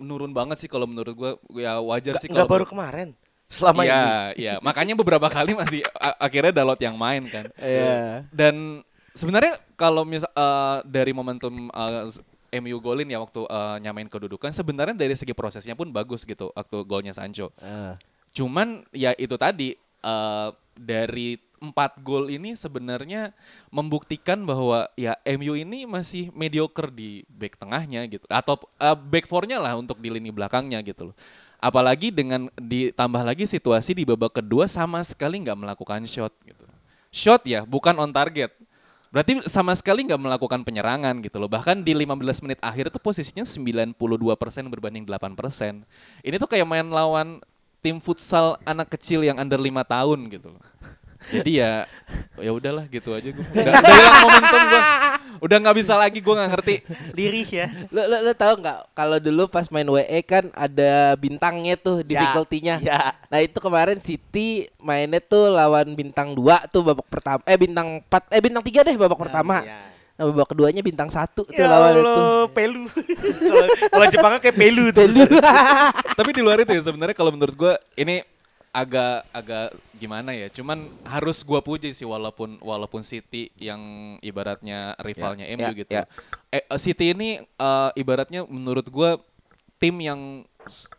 [SPEAKER 1] menurun banget sih kalau menurut gue ya wajar sih
[SPEAKER 5] Enggak
[SPEAKER 1] kalau
[SPEAKER 5] baru kemarin. Selama
[SPEAKER 1] Iya,
[SPEAKER 5] ini.
[SPEAKER 1] iya. Makanya beberapa kali masih akhirnya Dalot yang main kan.
[SPEAKER 2] Iya.
[SPEAKER 1] Dan sebenarnya kalau misal eh, dari momentum eh, MU golin ya waktu eh, nyamain kedudukan sebenarnya dari segi prosesnya pun bagus gitu waktu golnya Sancho.
[SPEAKER 2] Ah.
[SPEAKER 1] Cuman ya itu tadi eh, dari empat gol ini sebenarnya membuktikan bahwa ya MU ini masih mediocre di back tengahnya gitu atau eh, back four-nya lah untuk di lini belakangnya gitu loh. Apalagi dengan ditambah lagi situasi di babak kedua sama sekali nggak melakukan shot gitu. Shot ya, bukan on target. Berarti sama sekali nggak melakukan penyerangan gitu loh. Bahkan di 15 menit akhir itu posisinya 92% berbanding 8%. Ini tuh kayak main lawan tim futsal anak kecil yang under 5 tahun gitu loh. Jadi ya ya udahlah gitu aja gue. Udah, udah hilang momentum gue. Udah nggak bisa lagi gue nggak ngerti.
[SPEAKER 3] Lirih ya.
[SPEAKER 2] Lo, lo, lo tau nggak kalau dulu pas main WE kan ada bintangnya tuh difficulty-nya.
[SPEAKER 5] Ya.
[SPEAKER 2] Nah itu kemarin City mainnya tuh lawan bintang 2 tuh babak pertama eh bintang 4 eh bintang 3 deh babak pertama.
[SPEAKER 5] ya.
[SPEAKER 2] Nah babak keduanya bintang 1 tuh
[SPEAKER 5] Ya
[SPEAKER 2] lawan itu.
[SPEAKER 5] Pelu. Kalau Jepangnya kayak pelu tuh.
[SPEAKER 1] Tapi di luar itu ya sebenarnya kalau menurut gue ini agak agak gimana ya. Cuman harus gua puji sih walaupun walaupun City yang ibaratnya rivalnya
[SPEAKER 5] Ya,
[SPEAKER 1] MU
[SPEAKER 5] ya,
[SPEAKER 1] gitu.
[SPEAKER 5] ya.
[SPEAKER 1] Eh, City ini eh, ibaratnya menurut gua tim yang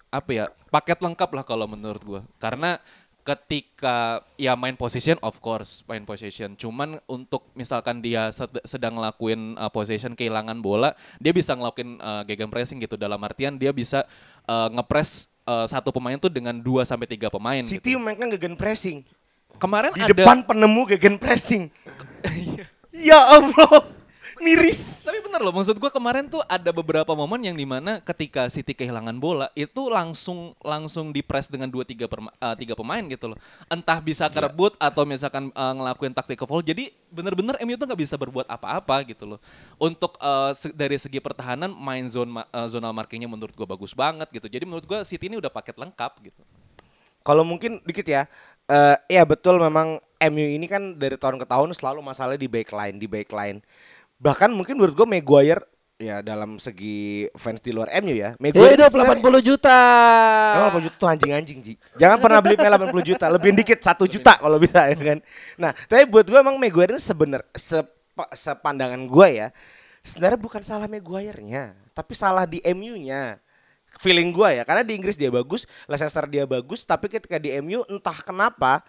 [SPEAKER 1] apa ya paket lengkap lah kalau menurut gua karena ketika ya main position of course main position cuman untuk misalkan dia sed- sedang ngelakuin uh, possession kehilangan bola dia bisa ngelakuin uh, gegenpressing gitu dalam artian dia bisa uh, ngepres uh, satu pemain tuh dengan 2 sampai tiga pemain
[SPEAKER 5] City
[SPEAKER 1] gitu.
[SPEAKER 5] mainkan gegen pressing.
[SPEAKER 1] kemarin
[SPEAKER 5] Di
[SPEAKER 1] ada
[SPEAKER 5] depan penemu gegen pressing. ya Allah. Miris.
[SPEAKER 1] Tapi bener loh, maksud gua kemarin tuh ada beberapa momen yang di mana ketika City kehilangan bola itu langsung langsung dipres dengan dua tiga perma- eh, tiga pemain gitu loh. Entah bisa kerebut atau misalkan eh, ngelakuin tactical foul. Jadi bener-bener MU tuh nggak bisa berbuat apa-apa gitu loh. Untuk eh, se- dari segi pertahanan main zone eh, zonal markingnya menurut gua bagus banget gitu. Jadi menurut gua City ini udah paket lengkap gitu.
[SPEAKER 5] Kalau mungkin dikit ya. Eh ya betul memang MU ini kan dari tahun ke tahun selalu masalah di backline, di backline. Bahkan mungkin menurut gue Maguire ya dalam segi fans di luar MU ya. Maguire
[SPEAKER 2] Hidup
[SPEAKER 5] sebenarnya-
[SPEAKER 2] 80 juta.
[SPEAKER 5] Emang 80 juta tuh anjing-anjing Ji Jangan pernah beli Mel 80 juta Lebih dikit 1 juta kalau bisa ya kan Nah tapi buat gue emang Maguire ini sebener sepa- Sepandangan gue ya Sebenarnya bukan salah Maguire-nya Tapi salah di MU-nya Feeling gue ya Karena di Inggris dia bagus Leicester dia bagus Tapi ketika di MU entah kenapa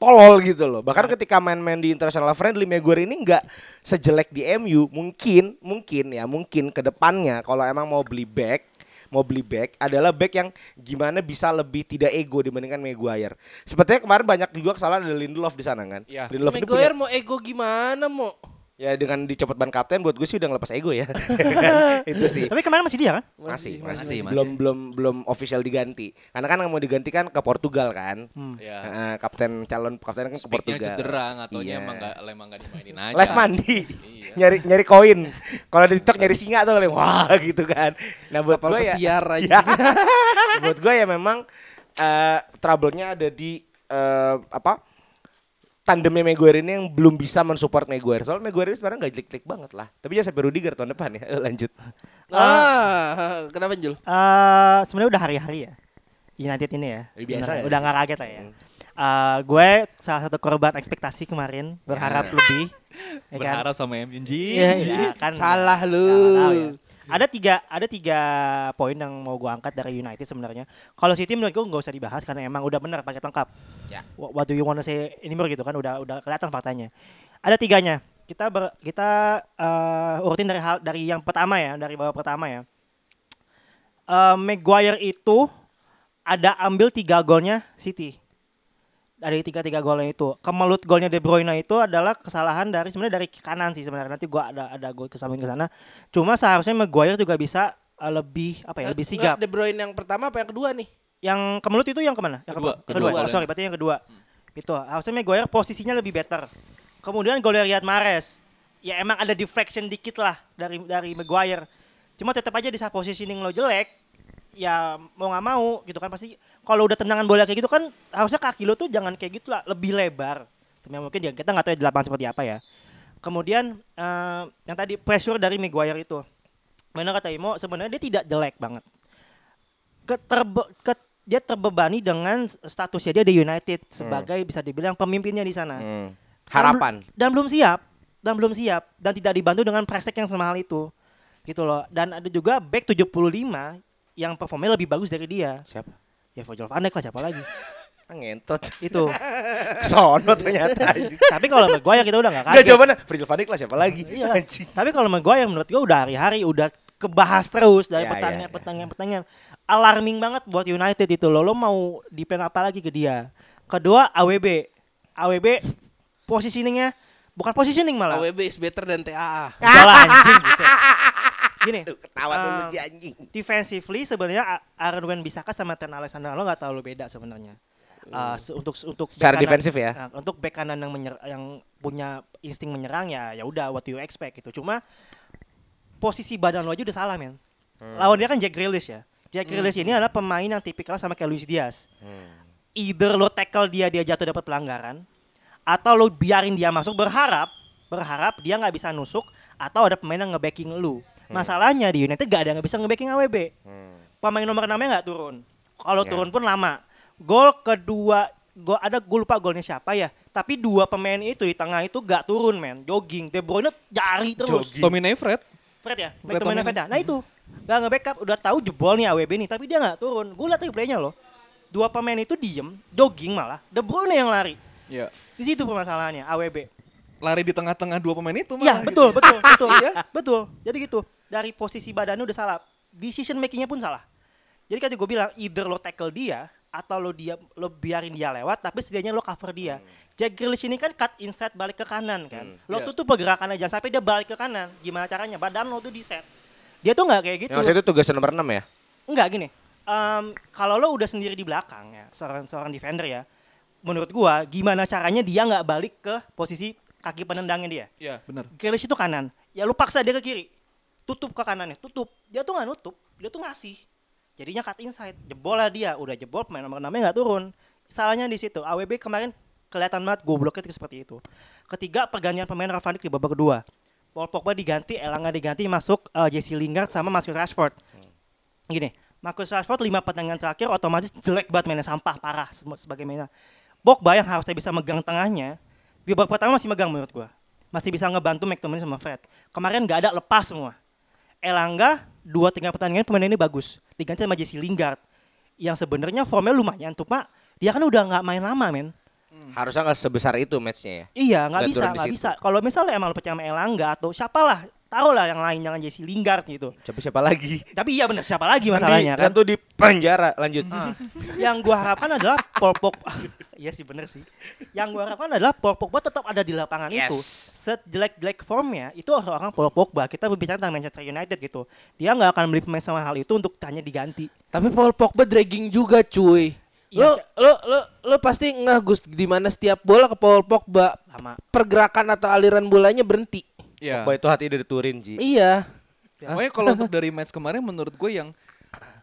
[SPEAKER 5] Tolol gitu loh Bahkan ketika main-main di international friendly Maguire ini nggak sejelek di MU Mungkin Mungkin ya Mungkin ke depannya Kalau emang mau beli back mau beli back adalah back yang gimana bisa lebih tidak ego dibandingkan Maguire. Sepertinya kemarin banyak juga kesalahan dari Lindelof di sana kan.
[SPEAKER 1] Iya.
[SPEAKER 5] Lindelof
[SPEAKER 2] Maguire
[SPEAKER 5] punya,
[SPEAKER 2] mau ego gimana mau?
[SPEAKER 5] Ya dengan dicopot ban kapten buat gue sih udah ngelepas ego ya. Itu sih.
[SPEAKER 3] Tapi kemarin masih dia kan?
[SPEAKER 5] Masih, masih,
[SPEAKER 1] masih, masih.
[SPEAKER 5] belum belum belum official diganti. Karena kan mau diganti kan ke Portugal kan.
[SPEAKER 1] Ya.
[SPEAKER 5] Heeh, kapten calon kapten kan ke
[SPEAKER 1] Speaknya
[SPEAKER 5] Portugal.
[SPEAKER 1] cedera, nggak taunya
[SPEAKER 5] Iya.
[SPEAKER 1] emang nggak emang nggak dimainin aja.
[SPEAKER 5] Live mandi.
[SPEAKER 1] Iya.
[SPEAKER 5] nyari nyari koin. Kalau di TikTok nyari singa tuh wah gitu kan. Nah buat gue ya. Ya. buat gue ya memang eh trouble-nya ada di eh, apa? Tandemnya Maguire ini yang belum bisa mensupport Maguire. Soalnya Maguire ini sebenarnya nggak jelek-jelek banget lah. Tapi jangan sampai Rudiger tahun depan ya. Lanjut.
[SPEAKER 2] Ah, kenapa Jul?
[SPEAKER 3] Eh sebenarnya udah hari-hari ya. United ini ya.
[SPEAKER 5] Ya, biasa ya.
[SPEAKER 3] Udah nggak kaget lah ya. Eh, gue salah satu korban ekspektasi kemarin berharap lebih. ya kan?
[SPEAKER 1] Berharap sama MU Ji.
[SPEAKER 3] Iya, iya, kan.
[SPEAKER 2] Salah lu.
[SPEAKER 3] Ya. Ada tiga ada tiga poin yang mau gue angkat dari United sebenarnya. Kalau City menurut gue nggak usah dibahas karena emang udah benar paket lengkap.
[SPEAKER 5] Ya.
[SPEAKER 3] What, what do you wanna say anymore gitu kan udah udah kelihatan faktanya. Ada tiganya. Kita ber, kita eh, urutin dari hal dari yang pertama ya dari bawah pertama ya. Eh, Maguire itu ada ambil tiga golnya City dari tiga tiga golnya itu. Kemelut golnya De Bruyne itu adalah kesalahan dari sebenarnya dari kanan sih sebenarnya. Nanti gua ada ada gol ke samping ke sana. Cuma seharusnya Maguire juga bisa uh, lebih apa ya lebih sigap.
[SPEAKER 2] De Bruyne yang pertama apa yang kedua nih?
[SPEAKER 3] yang kemelut itu yang ke mana? Yang
[SPEAKER 1] Kedua,
[SPEAKER 3] ke- kedua,
[SPEAKER 1] kedua.
[SPEAKER 3] Oh, sorry berarti yang kedua. Itu harusnya Maguire posisinya lebih better. Kemudian gol Riyad Mahrez. Ya emang ada deflection dikit lah dari dari Maguire. Cuma tetap aja di saat positioning lo jelek ya mau nggak mau gitu kan pasti kalau udah tendangan bola kayak gitu kan harusnya kaki lo tuh jangan kayak gitu lah lebih lebar. Sebenarnya mungkin ya kita nggak tahu di lapangan seperti apa ya. Kemudian eh, yang tadi pressure dari Maguire itu. Mana kata Imo sebenarnya dia tidak jelek banget. Keterbe, ke- dia terbebani dengan statusnya dia di United sebagai bisa dibilang pemimpinnya di sana.
[SPEAKER 5] Hmm.
[SPEAKER 3] Dan
[SPEAKER 5] Harapan.
[SPEAKER 3] bel- dan belum siap dan belum siap dan tidak dibantu dengan presek yang semahal itu. Gitu loh. Dan ada juga back 75 yang performanya lebih bagus dari dia.
[SPEAKER 5] Siapa?
[SPEAKER 3] Ya Virgil van Dijk lah siapa lagi
[SPEAKER 5] Ah, Ngentot.
[SPEAKER 3] itu
[SPEAKER 5] Sono ternyata.
[SPEAKER 3] tapi kalau Maguire kita udah nggak
[SPEAKER 5] Enggak
[SPEAKER 3] kaget
[SPEAKER 5] jawabannya Virgil van Dijk lah siapa lagi?
[SPEAKER 3] Iya.
[SPEAKER 5] Anjing.
[SPEAKER 3] tapi kalau Maguire menurut gua udah hari-hari udah kebahas terus dari
[SPEAKER 5] Ya,
[SPEAKER 3] pertandingan
[SPEAKER 5] ya, ya.
[SPEAKER 3] pertandingan pertandingan alarming banget buat United itu loh lo mau depend apa lagi ke dia kedua AWB AWB positioningnya bukan positioning malah
[SPEAKER 2] AWB is better than TAA.
[SPEAKER 3] Udah lah, anjing. Gini,
[SPEAKER 5] Aduh, ketawa dulu
[SPEAKER 3] Ah.
[SPEAKER 5] si anjing.
[SPEAKER 3] defensively sebenarnya Aaron Wan Bisaka sama Trent Alexander lo nggak terlalu beda sebenarnya. Uh, se- untuk untuk
[SPEAKER 5] Secara
[SPEAKER 3] kanan-
[SPEAKER 5] defensif ya?
[SPEAKER 3] Nah, untuk back kanan yang menyer- yang punya insting menyerang ya ya udah what you expect gitu. Cuma posisi badan lo aja udah salah men. Lawan dia kan Jack Grealish ya. Jack Grealish ini adalah pemain yang tipikal sama kayak Luis Diaz. Either lo tackle dia dia jatuh dapat pelanggaran atau lo biarin dia masuk berharap berharap dia nggak bisa nusuk atau ada pemain yang ngebacking lu. Masalahnya di United gak ada yang bisa ngebacking AWB. Pemain nomor 6 nggak turun. Kalau
[SPEAKER 5] Ya.
[SPEAKER 3] turun pun lama. Gol kedua gol ada gue lupa golnya siapa ya. Tapi dua pemain itu di tengah itu gak turun men. Jogging. De Bruyne jari terus.
[SPEAKER 5] Jogging.
[SPEAKER 1] Tommy Fred.
[SPEAKER 3] Fred ya?
[SPEAKER 1] Fred
[SPEAKER 3] Fred Fred
[SPEAKER 1] Tomine.
[SPEAKER 3] ya? Nah itu. Gak nge-backup, udah tahu jebol nih AWB nih, tapi dia nggak turun. Gue liat replaynya loh. Dua pemain itu diem, jogging malah. De Bruyne yang lari.
[SPEAKER 1] Ya.
[SPEAKER 3] Di situ permasalahannya AWB.
[SPEAKER 1] Lari di tengah-tengah dua pemain itu
[SPEAKER 3] Iya betul
[SPEAKER 1] gitu.
[SPEAKER 3] betul betul ya betul. Jadi gitu dari posisi badannya udah salah, decision makingnya pun salah. Jadi kan gue bilang either lo tackle dia atau lo dia lo biarin dia lewat tapi setidaknya lo cover dia. Jack Grealish ini kan cut inside balik ke kanan kan. Lo
[SPEAKER 1] Iya.
[SPEAKER 3] tutup pergerakannya jangan sampai dia balik ke kanan. Gimana caranya? Badan lo tuh di set. Dia tuh nggak kayak gitu.
[SPEAKER 5] Yang itu tugas nomor 6 ya?
[SPEAKER 3] Enggak gini. em, kalau lo udah sendiri di belakang ya, seorang seorang defender ya, menurut gua gimana caranya dia nggak balik ke posisi kaki penendangnya dia.
[SPEAKER 1] Iya, benar.
[SPEAKER 3] Grealish itu kanan. Ya lu paksa dia ke kiri. Tutup ke kanannya, tutup. Dia tuh nggak nutup, dia tuh ngasih. Jadinya cut inside. Jebol lah dia, udah jebol pemain nomor 6 nggak turun. Salahnya di situ. AWB kemarin kelihatan banget gobloknya itu seperti itu. Ketiga pergantian pemain Rafa Van Dijk di babak kedua. Paul Pogba diganti, Elanga diganti, masuk eh, Jesse Lingard sama Marcus Rashford. Gini, Marcus Rashford lima pertandingan terakhir otomatis jelek banget mainnya sampah parah sebagai mainnya. Pogba yang harusnya bisa megang tengahnya, babak pertama masih megang menurut gua. Masih bisa ngebantu McTominay sama Fred. Kemarin nggak ada lepas semua. Elangga dua tiga pertandingan pemain ini bagus. Diganti sama Jesse Lingard yang sebenarnya formnya lumayan tuh pak. Dia kan udah nggak main lama men.
[SPEAKER 5] Harusnya nggak sebesar itu matchnya ya.
[SPEAKER 3] Iya nggak bisa nggak bisa. Kalau misalnya emang lo percaya sama Elangga atau siapalah taruhlah yang lain jangan Jesse Lingard gitu.
[SPEAKER 5] Coba siapa lagi?
[SPEAKER 3] Tapi iya bener siapa lagi masalahnya kan?
[SPEAKER 5] Satu di penjara. Lanjut.
[SPEAKER 3] Ah. yang gua harapkan adalah Paul Pogba. iya sih bener sih. Yang gua harapkan adalah Paul Pogba tetap ada di lapangan
[SPEAKER 5] Yes.
[SPEAKER 3] itu. Sejelek-jelek formnya itu orang Paul Pogba. Kita berbicara tentang Manchester United gitu. Dia nggak akan beli pemain sama hal itu untuk hanya diganti.
[SPEAKER 2] Tapi Paul Pogba dragging juga cuy.
[SPEAKER 3] Iya,
[SPEAKER 2] Lo, lo, lo, lo pasti ngeh Gus di mana setiap bola ke Paul Pogba
[SPEAKER 3] Lama.
[SPEAKER 2] pergerakan atau aliran bolanya berhenti.
[SPEAKER 1] Iya.
[SPEAKER 5] Pogba itu hati dari Turin, Ji.
[SPEAKER 2] Iya.
[SPEAKER 1] Pokoknya kalau untuk dari match kemarin menurut gue yang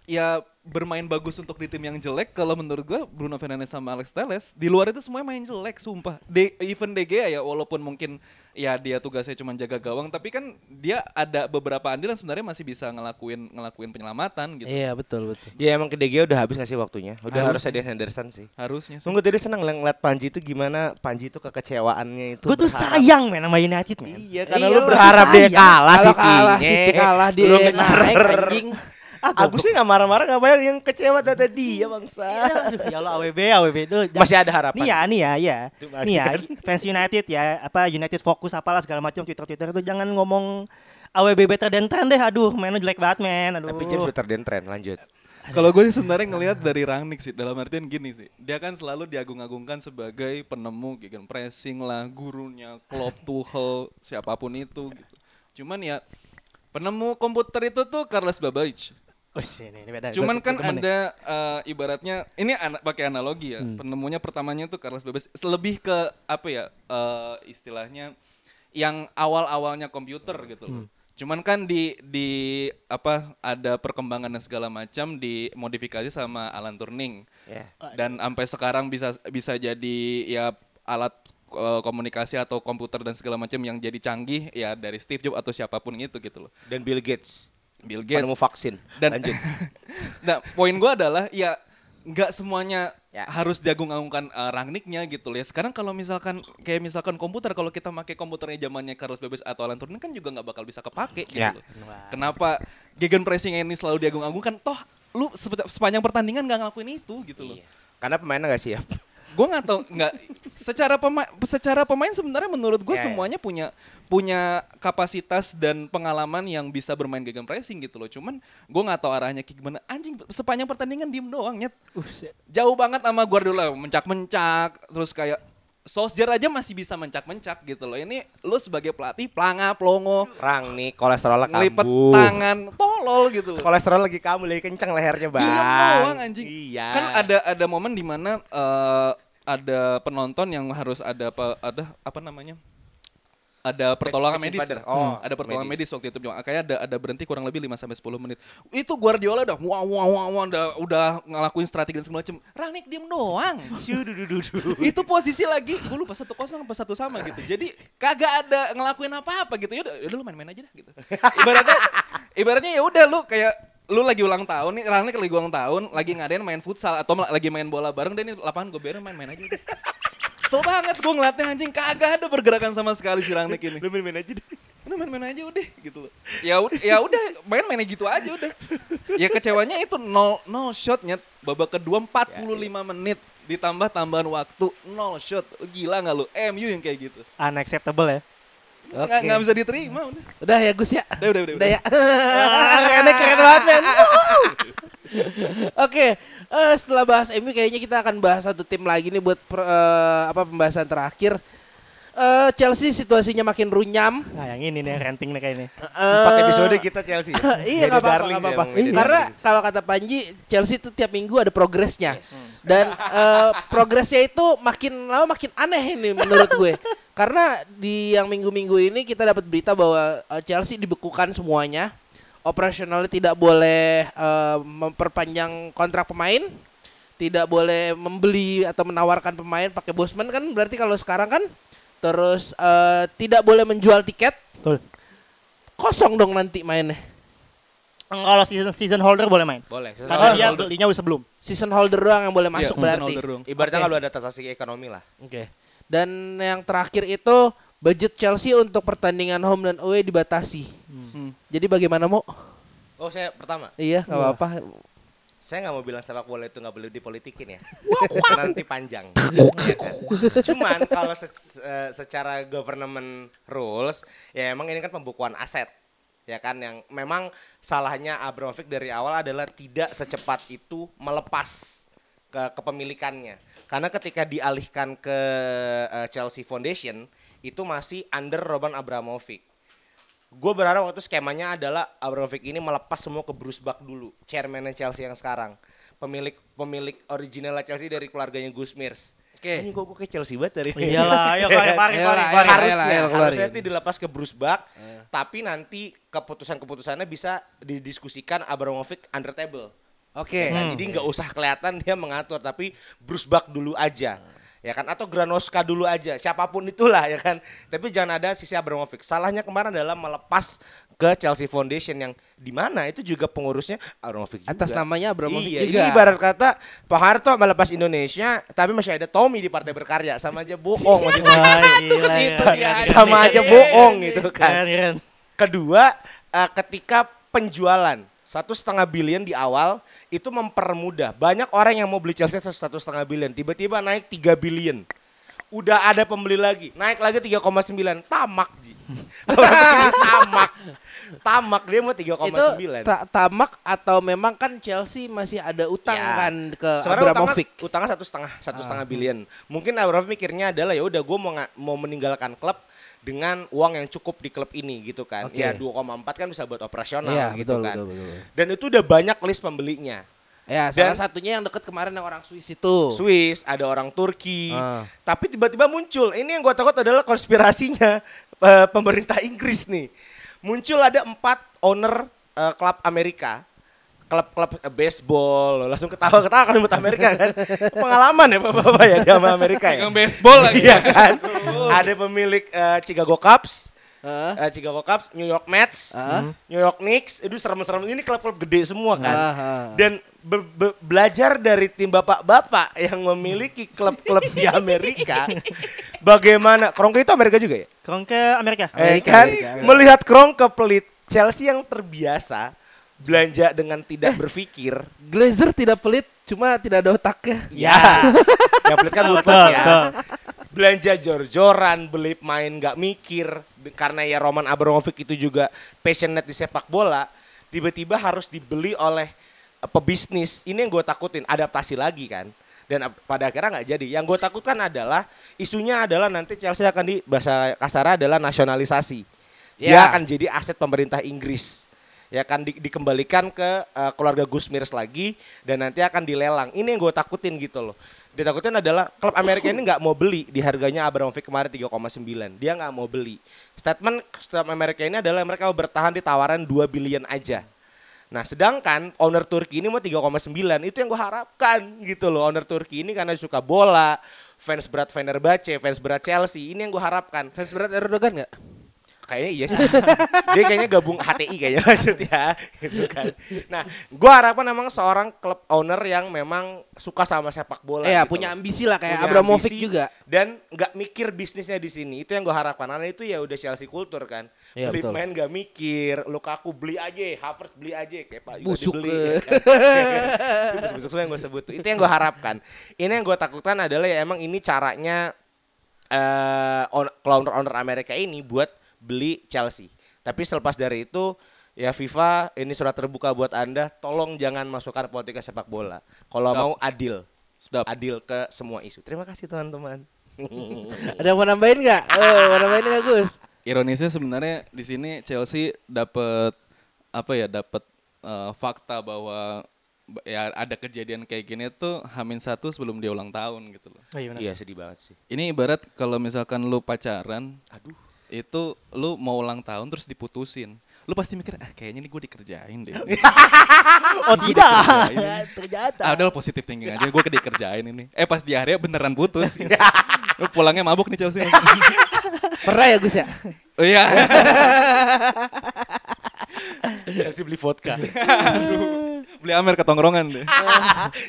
[SPEAKER 1] ya bermain bagus untuk di tim yang jelek kalau menurut gue Bruno Fernandes sama Alex Telles di luar itu semuanya main jelek sumpah De, even De Gea ya walaupun mungkin ya dia tugasnya cuma jaga gawang tapi kan dia ada beberapa andil yang sebenarnya masih bisa ngelakuin ngelakuin penyelamatan gitu
[SPEAKER 2] Iya betul betul.
[SPEAKER 5] Ya emang ke DG udah habis ngasih waktunya. Udah harus ada Henderson sih.
[SPEAKER 1] harusnya sih.
[SPEAKER 5] Tunggu tadi seneng ng- ngeliat Panji itu gimana Panji itu kekecewaannya itu.
[SPEAKER 3] Gue tuh
[SPEAKER 5] berharap-
[SPEAKER 3] sayang men sama United men.
[SPEAKER 5] Iya karena
[SPEAKER 2] Iya,
[SPEAKER 5] lu
[SPEAKER 2] lu
[SPEAKER 5] berharap dia kalah
[SPEAKER 2] Kalau kalah
[SPEAKER 5] City-nya.
[SPEAKER 2] City kalah dia
[SPEAKER 5] Lu
[SPEAKER 2] naik anjing.
[SPEAKER 5] Agus sih gak marah-marah gak bayang yang kecewa data dia bangsa.
[SPEAKER 3] Aduh, ya Allah AWB AWB itu
[SPEAKER 5] Masih ada harapan.
[SPEAKER 3] Nih ya, nih ya, ya.
[SPEAKER 5] Itu masih
[SPEAKER 3] Nih ya, fans United ya, apa United fokus apalah segala macam Twitter-Twitter itu jangan ngomong AWB better than trend deh. Aduh, mainnya jelek banget men. Aduh.
[SPEAKER 5] Tapi James better than trend lanjut.
[SPEAKER 1] Kalau gue sih sebenarnya ngelihat dari Rangnick sih dalam artian gini sih. Dia kan selalu diagung-agungkan sebagai penemu gegen pressing lah, gurunya Klopp, Tuchel, siapa pun itu gitu. Cuman ya penemu komputer itu tuh Carlos Babbage.
[SPEAKER 3] Oh, ini, ini beda.
[SPEAKER 1] Cuman kan
[SPEAKER 3] nih.
[SPEAKER 1] ada eh, ibaratnya ini ana- pakai analogi ya. Penemunya pertamanya tuh Carlos Babbage lebih ke apa ya eh, istilahnya yang awal-awalnya komputer gitu loh. Cuman kan di di apa ada perkembangan dan segala macam dimodifikasi sama Alan Turing.
[SPEAKER 5] Ya.
[SPEAKER 1] Dan sampai sekarang bisa bisa jadi ya alat eh, komunikasi atau komputer dan segala macam yang jadi canggih ya dari Steve Jobs atau siapa pun itu gitu loh.
[SPEAKER 5] Dan Bill Gates.
[SPEAKER 1] Bill Gates
[SPEAKER 5] Penemu vaksin.
[SPEAKER 1] dan
[SPEAKER 5] lanjut.
[SPEAKER 1] nah poin gue adalah ya nggak semuanya
[SPEAKER 5] Ya.
[SPEAKER 1] harus diagung-agungkan uh, Rangnicknya gitu loh ya sekarang kalau misalkan kayak misalkan komputer kalau kita pakai komputernya zamannya Carlos Babbage atau Alan Turing kan juga nggak bakal bisa kepake gitu
[SPEAKER 5] Ya.
[SPEAKER 1] kenapa gegen pressing ini selalu diagung-agungkan toh lu sepanjang pertandingan nggak ngelakuin itu gitu loh
[SPEAKER 5] Karena pemainnya gak siap.
[SPEAKER 1] Gue nggak tahu nggak secara pemain secara pemain sebenarnya menurut gue
[SPEAKER 5] Ya, ya.
[SPEAKER 1] semuanya punya punya kapasitas dan pengalaman yang bisa bermain gegen pressing gitu loh. Cuman gue nggak tahu arahnya kayak gimana. Anjing sepanjang pertandingan diem doang nyet. Jauh banget sama Guardiola mencak-mencak terus kayak Solskjaer aja masih bisa mencak-mencak gitu loh ini lu sebagai pelatih pelangap longo
[SPEAKER 5] Rang nih kolesterolnya
[SPEAKER 1] ngelipet
[SPEAKER 5] kambuh.
[SPEAKER 1] tangan tolol gitu loh
[SPEAKER 5] Kolesterol lagi kamu lagi kencang lehernya bang.
[SPEAKER 1] Diem doang anjing.
[SPEAKER 5] Iya.
[SPEAKER 1] Kan ada ada momen di mana eh, ada penonton yang harus ada apa ada apa namanya? Ada pertolongan medis. ya?
[SPEAKER 5] Oh,
[SPEAKER 1] ada pertolongan
[SPEAKER 5] medis.
[SPEAKER 1] medis. waktu itu. Kayaknya ada ada berhenti kurang lebih 5 sampai 10 menit. Itu Guardiola udah wah wah wah wah udah udah ngelakuin strategi dan segala macam. Rangnick diem doang. itu posisi lagi gue lupa satu kosong apa satu sama gitu. Jadi kagak ada ngelakuin apa-apa gitu. Yaudah, yaudah lu main-main aja dah gitu. Ibaratnya ibaratnya ya udah lu kayak lu lagi ulang tahun nih, Rangnick lagi ulang tahun, lagi ngadain main futsal atau lagi main bola bareng dan ini lapangan gue biarin main-main aja. udah. Kesel banget gue ngeliatnya anjing kagak ada pergerakan sama sekali si Rangnick ini.
[SPEAKER 5] Lu main-main aja deh.
[SPEAKER 1] udah main-main aja udah gitu loh. Ya udah ya udah main-main gitu aja udah. Ya kecewanya itu nol nol shotnya babak kedua 45 menit ditambah tambahan waktu nol shot. Gila nggak lu? MU yang kayak gitu.
[SPEAKER 3] Unacceptable ya.
[SPEAKER 1] Nggak nggak bisa diterima udah.
[SPEAKER 2] Udah ya Gus ya.
[SPEAKER 1] Udah udah udah.
[SPEAKER 2] Udah ya.
[SPEAKER 3] Kerennya keren banget men.
[SPEAKER 2] Oke, eh, setelah bahas MU kayaknya kita akan bahas satu tim lagi nih buat per- eh, apa pembahasan terakhir. Eh, Chelsea situasinya makin runyam.
[SPEAKER 3] Nah yang ini nih renting nih kayaknya.
[SPEAKER 5] Empat
[SPEAKER 2] Eh,
[SPEAKER 5] episode kita Chelsea. ya?
[SPEAKER 2] iya nggak apa-apa Karena kalau kata Panji Chelsea itu tiap minggu ada progresnya dan eh, progresnya itu makin lama makin aneh ini menurut gue. Karena di yang minggu-minggu ini kita dapat berita bahwa Chelsea dibekukan semuanya, operasionalnya tidak boleh eh, memperpanjang kontrak pemain, tidak boleh membeli atau menawarkan pemain pakai bosman kan berarti kalau sekarang kan terus eh, tidak boleh menjual tiket
[SPEAKER 3] Betul.
[SPEAKER 2] kosong dong nanti mainnya.
[SPEAKER 3] Kalau season season holder boleh main.
[SPEAKER 5] Boleh.
[SPEAKER 3] Karena
[SPEAKER 5] Sesuai
[SPEAKER 3] dia
[SPEAKER 5] holder.
[SPEAKER 3] belinya udah sebelum.
[SPEAKER 2] season holder doang yang boleh
[SPEAKER 1] Iya,
[SPEAKER 2] masuk
[SPEAKER 1] season
[SPEAKER 2] berarti.
[SPEAKER 1] holder doang.
[SPEAKER 5] Ibaratnya
[SPEAKER 2] Oke.
[SPEAKER 5] kalau ada transaksi ekonomi lah.
[SPEAKER 2] Oke. Dan yang terakhir itu budget Chelsea untuk pertandingan home dan away dibatasi.
[SPEAKER 1] Hmm.
[SPEAKER 2] Jadi bagaimana mau?
[SPEAKER 5] Oh saya pertama.
[SPEAKER 2] Iya, nggak apa-apa.
[SPEAKER 5] Saya nggak mau bilang sepak bola itu nggak boleh dipolitikin ya. Nanti panjang. Ya kan? Cuman kalau se- secara government rules, ya emang ini kan pembukuan aset. Ya kan yang memang salahnya Abramovich dari awal adalah tidak secepat itu melepas ke kepemilikannya. Karena ketika dialihkan ke eh, Chelsea Foundation itu masih under Roman Abramovich. Gue berharap waktu skemanya adalah Abramovich ini melepas semua ke Bruce Buck dulu, chairman Chelsea yang sekarang. Pemilik pemilik original Chelsea dari keluarganya Gus Mears.
[SPEAKER 2] Oke.
[SPEAKER 5] Ini kok gue kayak Chelsea banget dari
[SPEAKER 3] Iyalah, ayo pari pari
[SPEAKER 2] Ayolah,
[SPEAKER 3] pari
[SPEAKER 2] ayolah,
[SPEAKER 3] pari.
[SPEAKER 2] ayolah,
[SPEAKER 5] harusnya
[SPEAKER 2] keluarin.
[SPEAKER 5] harusnya itu dilepas ke Bruce Buck, tapi nanti keputusan-keputusannya bisa didiskusikan Abramovich under table.
[SPEAKER 2] Oke.
[SPEAKER 5] Nah, jadi nggak usah kelihatan dia mengatur, tapi Bruce Buck dulu aja. Ya kan atau Granoska dulu aja, siapa pun itulah ya kan. Tapi jangan ada sisi Abramovich. Salahnya kemarin adalah melepas ke Chelsea Foundation yang di mana itu juga pengurusnya Abramovich juga.
[SPEAKER 2] Atas namanya Abramovich
[SPEAKER 5] iya,
[SPEAKER 2] juga.
[SPEAKER 5] Ini ibarat kata Pak Harto melepas Indonesia, tapi masih ada Tommy di Partai Berkarya, sama aja bohong maksudnya. Sa-
[SPEAKER 3] gila.
[SPEAKER 5] sama aja bohong gitu kan. Kedua, eh, ketika penjualan satu setengah bilion di awal itu mempermudah. Banyak orang yang mau beli Chelsea satu setengah bilion, tiba-tiba naik 3 bilion. Udah ada pembeli lagi, naik lagi 3,9. Tamak, Ji. tamak. Tamak dia mau 3,9.
[SPEAKER 2] Itu ta- tamak atau memang kan Chelsea masih ada utang
[SPEAKER 5] Ya.
[SPEAKER 2] kan ke
[SPEAKER 5] Sebenarnya
[SPEAKER 2] Abramovich.
[SPEAKER 5] Utangnya, utangnya satu setengah, satu setengah bilion. Mungkin Abramovich mikirnya adalah ya udah gue mau mau meninggalkan klub dengan uang yang cukup di klub ini gitu kan.
[SPEAKER 2] Oke.
[SPEAKER 5] Ya 2,4 kan bisa buat operasional
[SPEAKER 2] Iya,
[SPEAKER 5] gitu
[SPEAKER 2] betul,
[SPEAKER 5] kan.
[SPEAKER 2] betul, betul.
[SPEAKER 5] Dan itu udah banyak list pembelinya.
[SPEAKER 2] Ya,
[SPEAKER 5] Dan-
[SPEAKER 2] salah satunya yang deket kemarin yang orang Swiss itu.
[SPEAKER 5] Swiss, ada orang Turki.
[SPEAKER 2] Ah.
[SPEAKER 5] Tapi tiba-tiba muncul. Ini yang gue takut adalah konspirasinya eh, pemerintah Inggris nih. Muncul ada empat owner eh, klub Amerika. Klub-klub eh, baseball. Langsung ketawa-ketawa kan buat Amerika kan. Pengalaman ya bapak-bapak ya di sama Amerika ya.
[SPEAKER 1] Baseball lagi.
[SPEAKER 5] Iya kan. ada pemilik eh, Chicago Cubs.
[SPEAKER 2] Hah?
[SPEAKER 5] eh, Chicago Cubs, New York Mets,
[SPEAKER 2] Ah.
[SPEAKER 5] New York Knicks, itu serem-serem ini klub-klub gede semua kan.
[SPEAKER 2] Ah, ah.
[SPEAKER 5] Dan be- be- belajar dari tim bapak-bapak yang memiliki klub-klub di Amerika, bagaimana Kroenke itu Amerika juga ya?
[SPEAKER 3] Kroenke Amerika.
[SPEAKER 5] Eh,
[SPEAKER 2] Amerika,
[SPEAKER 5] kan
[SPEAKER 2] Amerika.
[SPEAKER 5] melihat Kroenke pelit Chelsea yang terbiasa belanja dengan tidak berpikir.
[SPEAKER 2] Glazer tidak pelit, cuma tidak ada otaknya.
[SPEAKER 5] Ya, yang pelit kan luput ya. Belanja jor-joran, beli main nggak mikir karena ya Roman Abramovich itu juga passionate di sepak bola, tiba-tiba harus dibeli oleh eh, pebisnis. Ini yang gue takutin, adaptasi lagi kan. Dan pada akhirnya nggak jadi. Yang gue takutkan adalah isunya adalah nanti Chelsea akan di bahasa kasar adalah nasionalisasi. Dia
[SPEAKER 2] Ya.
[SPEAKER 5] akan jadi aset pemerintah Inggris. Ya kan di- dikembalikan ke eh, keluarga Gus Mirs lagi dan nanti akan dilelang. Ini yang gue takutin gitu loh. Ditakutin adalah klub Amerika ini nggak mau beli di harganya Abramovich kemarin 3,9. Dia nggak mau beli. Statement klub Amerika ini adalah mereka bertahan di tawaran 2 billion aja. Nah, sedangkan owner Turki ini mau 3,9 itu yang gue harapkan gitu loh. Owner Turki ini karena suka bola, fans berat Fenerbahce, fans berat Chelsea, ini yang gue harapkan.
[SPEAKER 2] Fans berat Erdogan nggak?
[SPEAKER 5] Kayaknya iya sih. Dia kayaknya gabung HTI kayaknya lanjut ya. Gitu kan. Nah, gua harapkan memang seorang klub owner yang memang suka sama sepak bola.
[SPEAKER 2] Iya,
[SPEAKER 5] gitu
[SPEAKER 2] punya ambisi lah kayak
[SPEAKER 5] Punya
[SPEAKER 2] Abramovich
[SPEAKER 5] ambisi
[SPEAKER 2] juga.
[SPEAKER 5] Dan nggak mikir bisnisnya di sini. Itu yang gua harapkan. Karena itu ya udah Chelsea kultur kan.
[SPEAKER 2] Iya,
[SPEAKER 5] beli
[SPEAKER 2] betul.
[SPEAKER 5] main gak mikir, Lukaku beli aja, Havertz beli aja, kayak Pak juga
[SPEAKER 2] Busuk,
[SPEAKER 5] dibeli.
[SPEAKER 2] eh.
[SPEAKER 5] ya kan. Itu busuk semua yang gue sebut. Itu yang gue harapkan. Ini yang gue takutkan adalah ya emang ini caranya eh owner-owner Amerika ini buat beli Chelsea. Tapi selepas dari itu ya FIFA ini surat terbuka buat Anda, tolong jangan masukkan politika sepak bola. Kalau mau adil.
[SPEAKER 1] Sedap.
[SPEAKER 5] Adil ke semua isu. Terima kasih teman-teman.
[SPEAKER 2] Ada yang mau nambahin nggak? Oh, mau nambahin nggak Gus?
[SPEAKER 1] Ironisnya sebenarnya di sini Chelsea dapat apa ya dapat eh, fakta bahwa ba- ya ada kejadian kayak gini tuh Hamin satu sebelum dia ulang tahun gitu loh.
[SPEAKER 3] Oh, iya benar.
[SPEAKER 5] Iya sedih banget sih.
[SPEAKER 1] Ini ibarat kalau misalkan lu pacaran,
[SPEAKER 5] Aduh.
[SPEAKER 1] Itu lu mau ulang tahun terus diputusin. Lu pasti mikir, ah kayaknya ini gue dikerjain deh.
[SPEAKER 3] Oh tidak.
[SPEAKER 1] Ternyata. Ah, udah positif thinking aja, gue dikerjain ini. Eh pas di akhirnya beneran putus. gitu. lu pulangnya mabuk nih Chelsea.
[SPEAKER 2] Pernah ya Gus ya?
[SPEAKER 1] oh iya.
[SPEAKER 5] Chelsea beli vodka.
[SPEAKER 1] Beli Amer ke tongkrongan deh.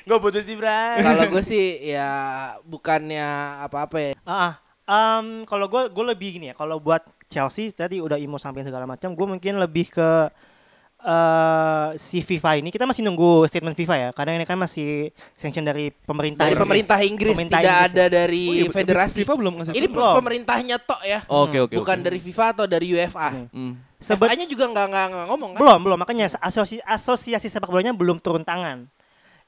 [SPEAKER 5] Gue putus di Bray.
[SPEAKER 2] Kalau gue sih ya bukannya apa-apa ya.
[SPEAKER 3] Ah, Em, kalau gue gue lebih gini ya. Kalau buat Chelsea tadi udah imo sampai segala macam, gue mungkin lebih ke eh si FIFA ini kita masih nunggu statement FIFA ya karena ini kan masih sanction dari pemerintah
[SPEAKER 2] Dari
[SPEAKER 3] Inggris.
[SPEAKER 2] pemerintah Inggris
[SPEAKER 3] Pemerintah
[SPEAKER 2] tidak
[SPEAKER 3] Inggris
[SPEAKER 2] ada
[SPEAKER 3] ya.
[SPEAKER 2] dari
[SPEAKER 1] Oh iya,
[SPEAKER 2] federasi.
[SPEAKER 1] FIFA belum ngasih
[SPEAKER 2] Ini
[SPEAKER 3] Belum.
[SPEAKER 2] pemerintahnya tok ya.
[SPEAKER 1] Oh, Oke oke.
[SPEAKER 2] Bukan
[SPEAKER 1] oke.
[SPEAKER 2] dari FIFA atau dari UEFA.
[SPEAKER 1] Hmm.
[SPEAKER 3] Sebe-
[SPEAKER 2] FA-nya juga nggak nggak nggak ngomong kan?
[SPEAKER 3] belum belum makanya asosiasi, asosiasi sepak bolanya belum turun tangan.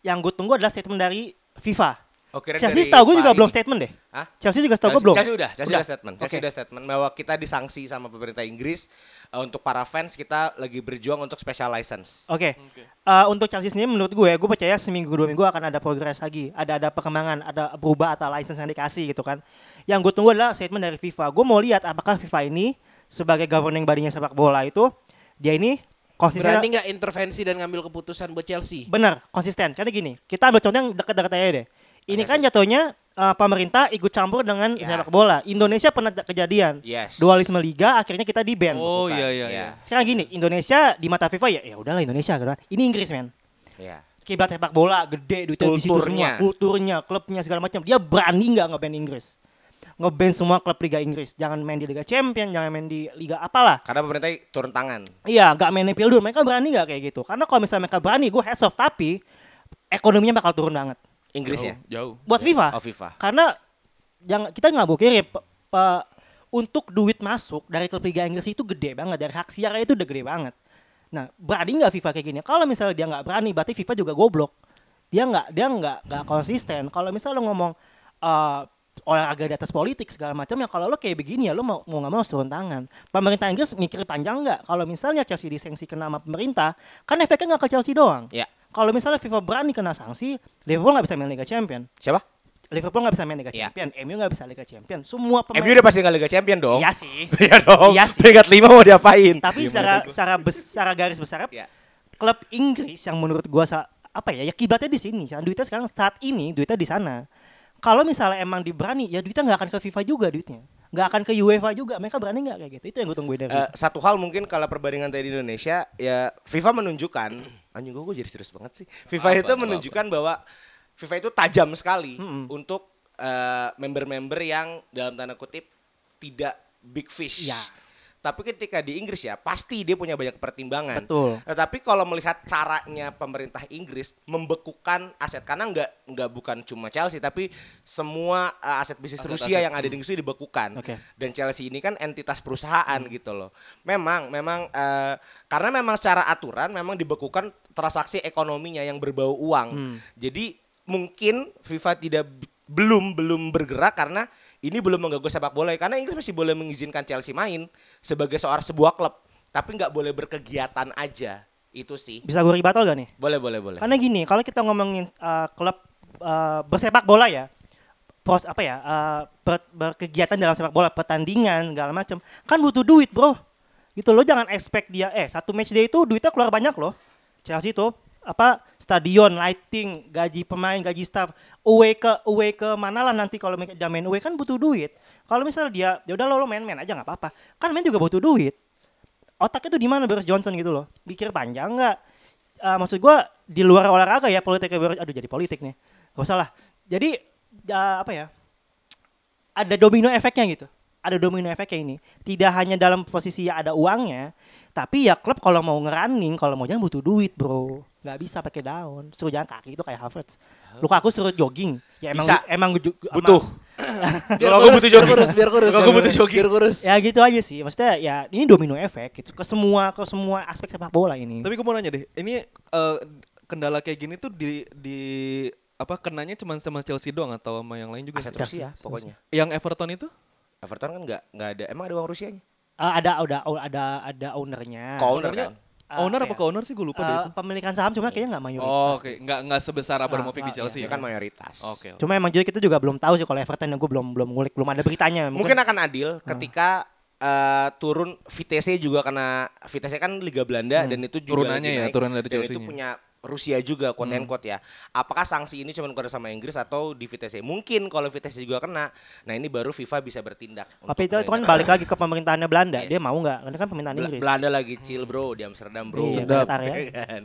[SPEAKER 3] Yang gue tunggu adalah statement dari FIFA.
[SPEAKER 5] Oh, kirain
[SPEAKER 3] Chelsea setahu gue juga belum statement deh.
[SPEAKER 5] Hah?
[SPEAKER 3] Chelsea juga setahu gue
[SPEAKER 5] Chelsea,
[SPEAKER 3] belum.
[SPEAKER 5] Chelsea udah, Chelsea udah, statement. Chelsea
[SPEAKER 3] Oke.
[SPEAKER 5] udah statement bahwa kita disanksi sama pemerintah Inggris eh, untuk para fans kita lagi berjuang untuk special license.
[SPEAKER 3] Oke. Eh, untuk Chelsea sendiri menurut gue, gue percaya seminggu dua minggu akan ada progres lagi, ada ada perkembangan, ada berubah atau license yang dikasih gitu kan. Yang gue tunggu adalah statement dari FIFA. Gue mau lihat apakah FIFA ini sebagai governing badinya sepak bola itu dia ini konsisten.
[SPEAKER 2] Berani nggak intervensi dan ngambil keputusan buat Chelsea?
[SPEAKER 3] Bener, konsisten. Karena gini, kita ambil contoh yang dekat-dekat aja deh. Ini kan jatuhnya eh, pemerintah ikut campur dengan
[SPEAKER 5] Ya.
[SPEAKER 3] sepak bola. Indonesia pernah kejadian.
[SPEAKER 5] Yes.
[SPEAKER 3] Dualisme liga akhirnya kita di ban.
[SPEAKER 1] Oh
[SPEAKER 5] Bukan,
[SPEAKER 1] iya iya
[SPEAKER 5] iya.
[SPEAKER 1] iya.
[SPEAKER 3] Sekarang gini, Indonesia di mata FIFA ya ya udahlah Indonesia gitu kan. Ini Inggris men.
[SPEAKER 5] Iya.
[SPEAKER 3] Kiblat sepak bola gede duitnya di situ semua, kulturnya, klubnya segala macam. Dia berani nggak ngeban Inggris? Ngeban semua klub Liga Inggris. Jangan main di Liga Champion, jangan main di Liga apalah.
[SPEAKER 5] Karena pemerintah turun tangan.
[SPEAKER 3] Iya, nggak main Pildur. Mereka berani nggak kayak gitu? Karena kalau misalnya mereka berani, gue heads off. Tapi ekonominya bakal turun banget.
[SPEAKER 5] Inggris ya?
[SPEAKER 1] Jauh.
[SPEAKER 3] Buat FIFA.
[SPEAKER 5] Oh FIFA.
[SPEAKER 3] Karena yang kita nggak bohong pe- pe- untuk duit masuk dari klub Liga Inggris itu gede banget dari hak siar itu udah gede banget. Nah berani nggak FIFA kayak gini? Kalau misalnya dia nggak berani, berarti FIFA juga goblok. Dia nggak dia nggak nggak konsisten. Kalau misalnya lo ngomong eh, olahraga di atas politik segala macam ya kalau lo kayak begini ya lo mau mau nggak mau harus turun tangan. Pemerintah Inggris mikir panjang nggak? Kalau misalnya Chelsea disengsi kena sama pemerintah, kan efeknya nggak ke Chelsea doang.
[SPEAKER 5] Ya.
[SPEAKER 3] Kalau misalnya FIFA berani kena sanksi, Liverpool nggak bisa main Liga Champion.
[SPEAKER 5] Siapa?
[SPEAKER 3] Liverpool nggak bisa main Liga
[SPEAKER 5] Iya.
[SPEAKER 3] Champion, MU nggak bisa Liga Champion. Semua pemain
[SPEAKER 5] MU udah pasti nggak Liga Champion dong.
[SPEAKER 3] Iya sih.
[SPEAKER 5] Iya dong.
[SPEAKER 3] Iya sih.
[SPEAKER 5] Peringkat 5 mau diapain?
[SPEAKER 3] Tapi secara secara bes- secara garis besar
[SPEAKER 5] Iya.
[SPEAKER 3] klub Inggris yang menurut gua sa- apa ya ya kiblatnya di sini. Duitnya sekarang saat ini duitnya di sana. Kalau misalnya emang diberani ya duitnya nggak akan ke FIFA juga duitnya. Nggak akan ke UEFA juga. Mereka berani nggak kayak gitu? Itu yang gue tungguin dari.
[SPEAKER 5] Eh, satu hal mungkin kalau perbandingan tadi di Indonesia ya FIFA menunjukkan anjing gue jadi serius banget sih. FIFA
[SPEAKER 1] Apa,
[SPEAKER 5] itu
[SPEAKER 1] apa,
[SPEAKER 5] menunjukkan bahwa FIFA itu tajam sekali
[SPEAKER 3] Mm-mm.
[SPEAKER 5] untuk eh, member-member yang dalam tanda kutip tidak big fish.
[SPEAKER 3] Ya.
[SPEAKER 5] Tapi ketika di Inggris ya pasti dia punya banyak pertimbangan.
[SPEAKER 3] Betul.
[SPEAKER 5] Tetapi kalau melihat caranya pemerintah Inggris membekukan aset karena nggak nggak bukan cuma Chelsea tapi semua uh, aset bisnis
[SPEAKER 1] Aset-aset,
[SPEAKER 5] Rusia yang ada di Inggris itu dibekukan.
[SPEAKER 3] Oke.
[SPEAKER 5] Dan Chelsea ini kan entitas perusahaan gitu loh. Memang memang eh, karena memang secara aturan memang dibekukan transaksi ekonominya yang berbau uang. Jadi mungkin FIFA tidak belum belum bergerak karena ini belum mengganggu sepak bola karena Inggris masih boleh mengizinkan Chelsea main sebagai seorang sebuah klub tapi nggak boleh berkegiatan aja itu sih
[SPEAKER 3] Bisa gue rebuttal gak nih?
[SPEAKER 5] boleh boleh boleh
[SPEAKER 3] Karena gini, kalau kita ngomongin uh, klub uh, bersepak bola ya, pros apa ya, uh, ber- berkegiatan dalam sepak bola, pertandingan segala macam, kan butuh duit bro. Gitu loh, jangan expect dia, eh satu match day itu duitnya keluar banyak loh. Chelsea itu apa stadion, lighting, gaji pemain, gaji staff, away ke away ke mana lah nanti kalau dia main away kan butuh duit. Kalau misalnya dia, ya udah lo lo main-main aja nggak apa-apa. Kan main juga butuh duit. Otaknya tuh di mana Boris Johnson gitu loh? Pikir panjang nggak? Eh, maksud gua di luar olahraga ya politik aduh jadi politik nih. Gak usah lah. Jadi eh, apa ya? Ada domino efeknya gitu ada domino efeknya ini. Tidak hanya dalam posisi ya ada uangnya, tapi ya klub kalau mau ngerunning, kalau mau jangan butuh duit, Bro. nggak bisa pakai daun. Suruh jalan kaki itu kayak Havertz. Lukaku suruh jogging. Ya emang
[SPEAKER 5] Bisa.
[SPEAKER 3] emang
[SPEAKER 5] Butuh.
[SPEAKER 2] Biar kurus,
[SPEAKER 5] butuh
[SPEAKER 2] biar
[SPEAKER 5] jogging.
[SPEAKER 2] kurus, biar kurus.
[SPEAKER 5] Kalau gua butuh jogging.
[SPEAKER 2] Biar kurus.
[SPEAKER 3] Ya gitu aja sih. Maksudnya ya ini domino efek gitu ke semua ke semua aspek sepak bola ini.
[SPEAKER 1] Tapi gue mau nanya deh, ini eh, kendala kayak gini tuh di di apa kenanya cuma sama Chelsea doang atau sama yang lain juga?
[SPEAKER 5] Aset
[SPEAKER 1] sih?
[SPEAKER 5] Rusia pokoknya.
[SPEAKER 1] Yang Everton itu?
[SPEAKER 5] Everton kan nggak nggak ada. Emang ada uang Rusianya?
[SPEAKER 3] Eh, ada ada ada ada ownernya.
[SPEAKER 1] Ownernya-
[SPEAKER 5] kan?
[SPEAKER 3] Eh,
[SPEAKER 1] owner
[SPEAKER 3] apa
[SPEAKER 1] apa
[SPEAKER 3] ya?
[SPEAKER 1] ke owner sih gue lupa deh
[SPEAKER 3] Eh,
[SPEAKER 1] itu.
[SPEAKER 3] pemilikan saham cuma kayaknya nggak mayoritas.
[SPEAKER 1] Oh, oke, nggak nggak sebesar Abramovich di
[SPEAKER 3] Ah,
[SPEAKER 1] Chelsea.
[SPEAKER 5] Dia
[SPEAKER 1] ya?
[SPEAKER 5] kan mayoritas.
[SPEAKER 1] Oke. oke.
[SPEAKER 3] Cuma emang juga kita juga belum tahu sih kalau Everton gue belum belum ngulik belum ada beritanya.
[SPEAKER 5] Mungkin akan adil ketika eh, turun VTC juga karena VTC kan Liga Belanda dan itu juga
[SPEAKER 1] Turunannya ya, turunan dari
[SPEAKER 5] dan itu punya Rusia juga quote and quote ya. Apakah sanksi ini cuma keluar sama Inggris atau di VTC? Mungkin kalau VTC juga kena, nah ini baru FIFA bisa bertindak.
[SPEAKER 3] Tapi itu, itu kan balik lagi ke pemerintahannya Belanda.
[SPEAKER 5] Yes.
[SPEAKER 3] Dia mau nggak? Karena kan pemerintahan
[SPEAKER 5] Bel-
[SPEAKER 3] Inggris.
[SPEAKER 5] Belanda lagi chill bro di Amsterdam bro.
[SPEAKER 3] Iya,
[SPEAKER 1] Sedap.
[SPEAKER 3] ya.
[SPEAKER 5] Kan?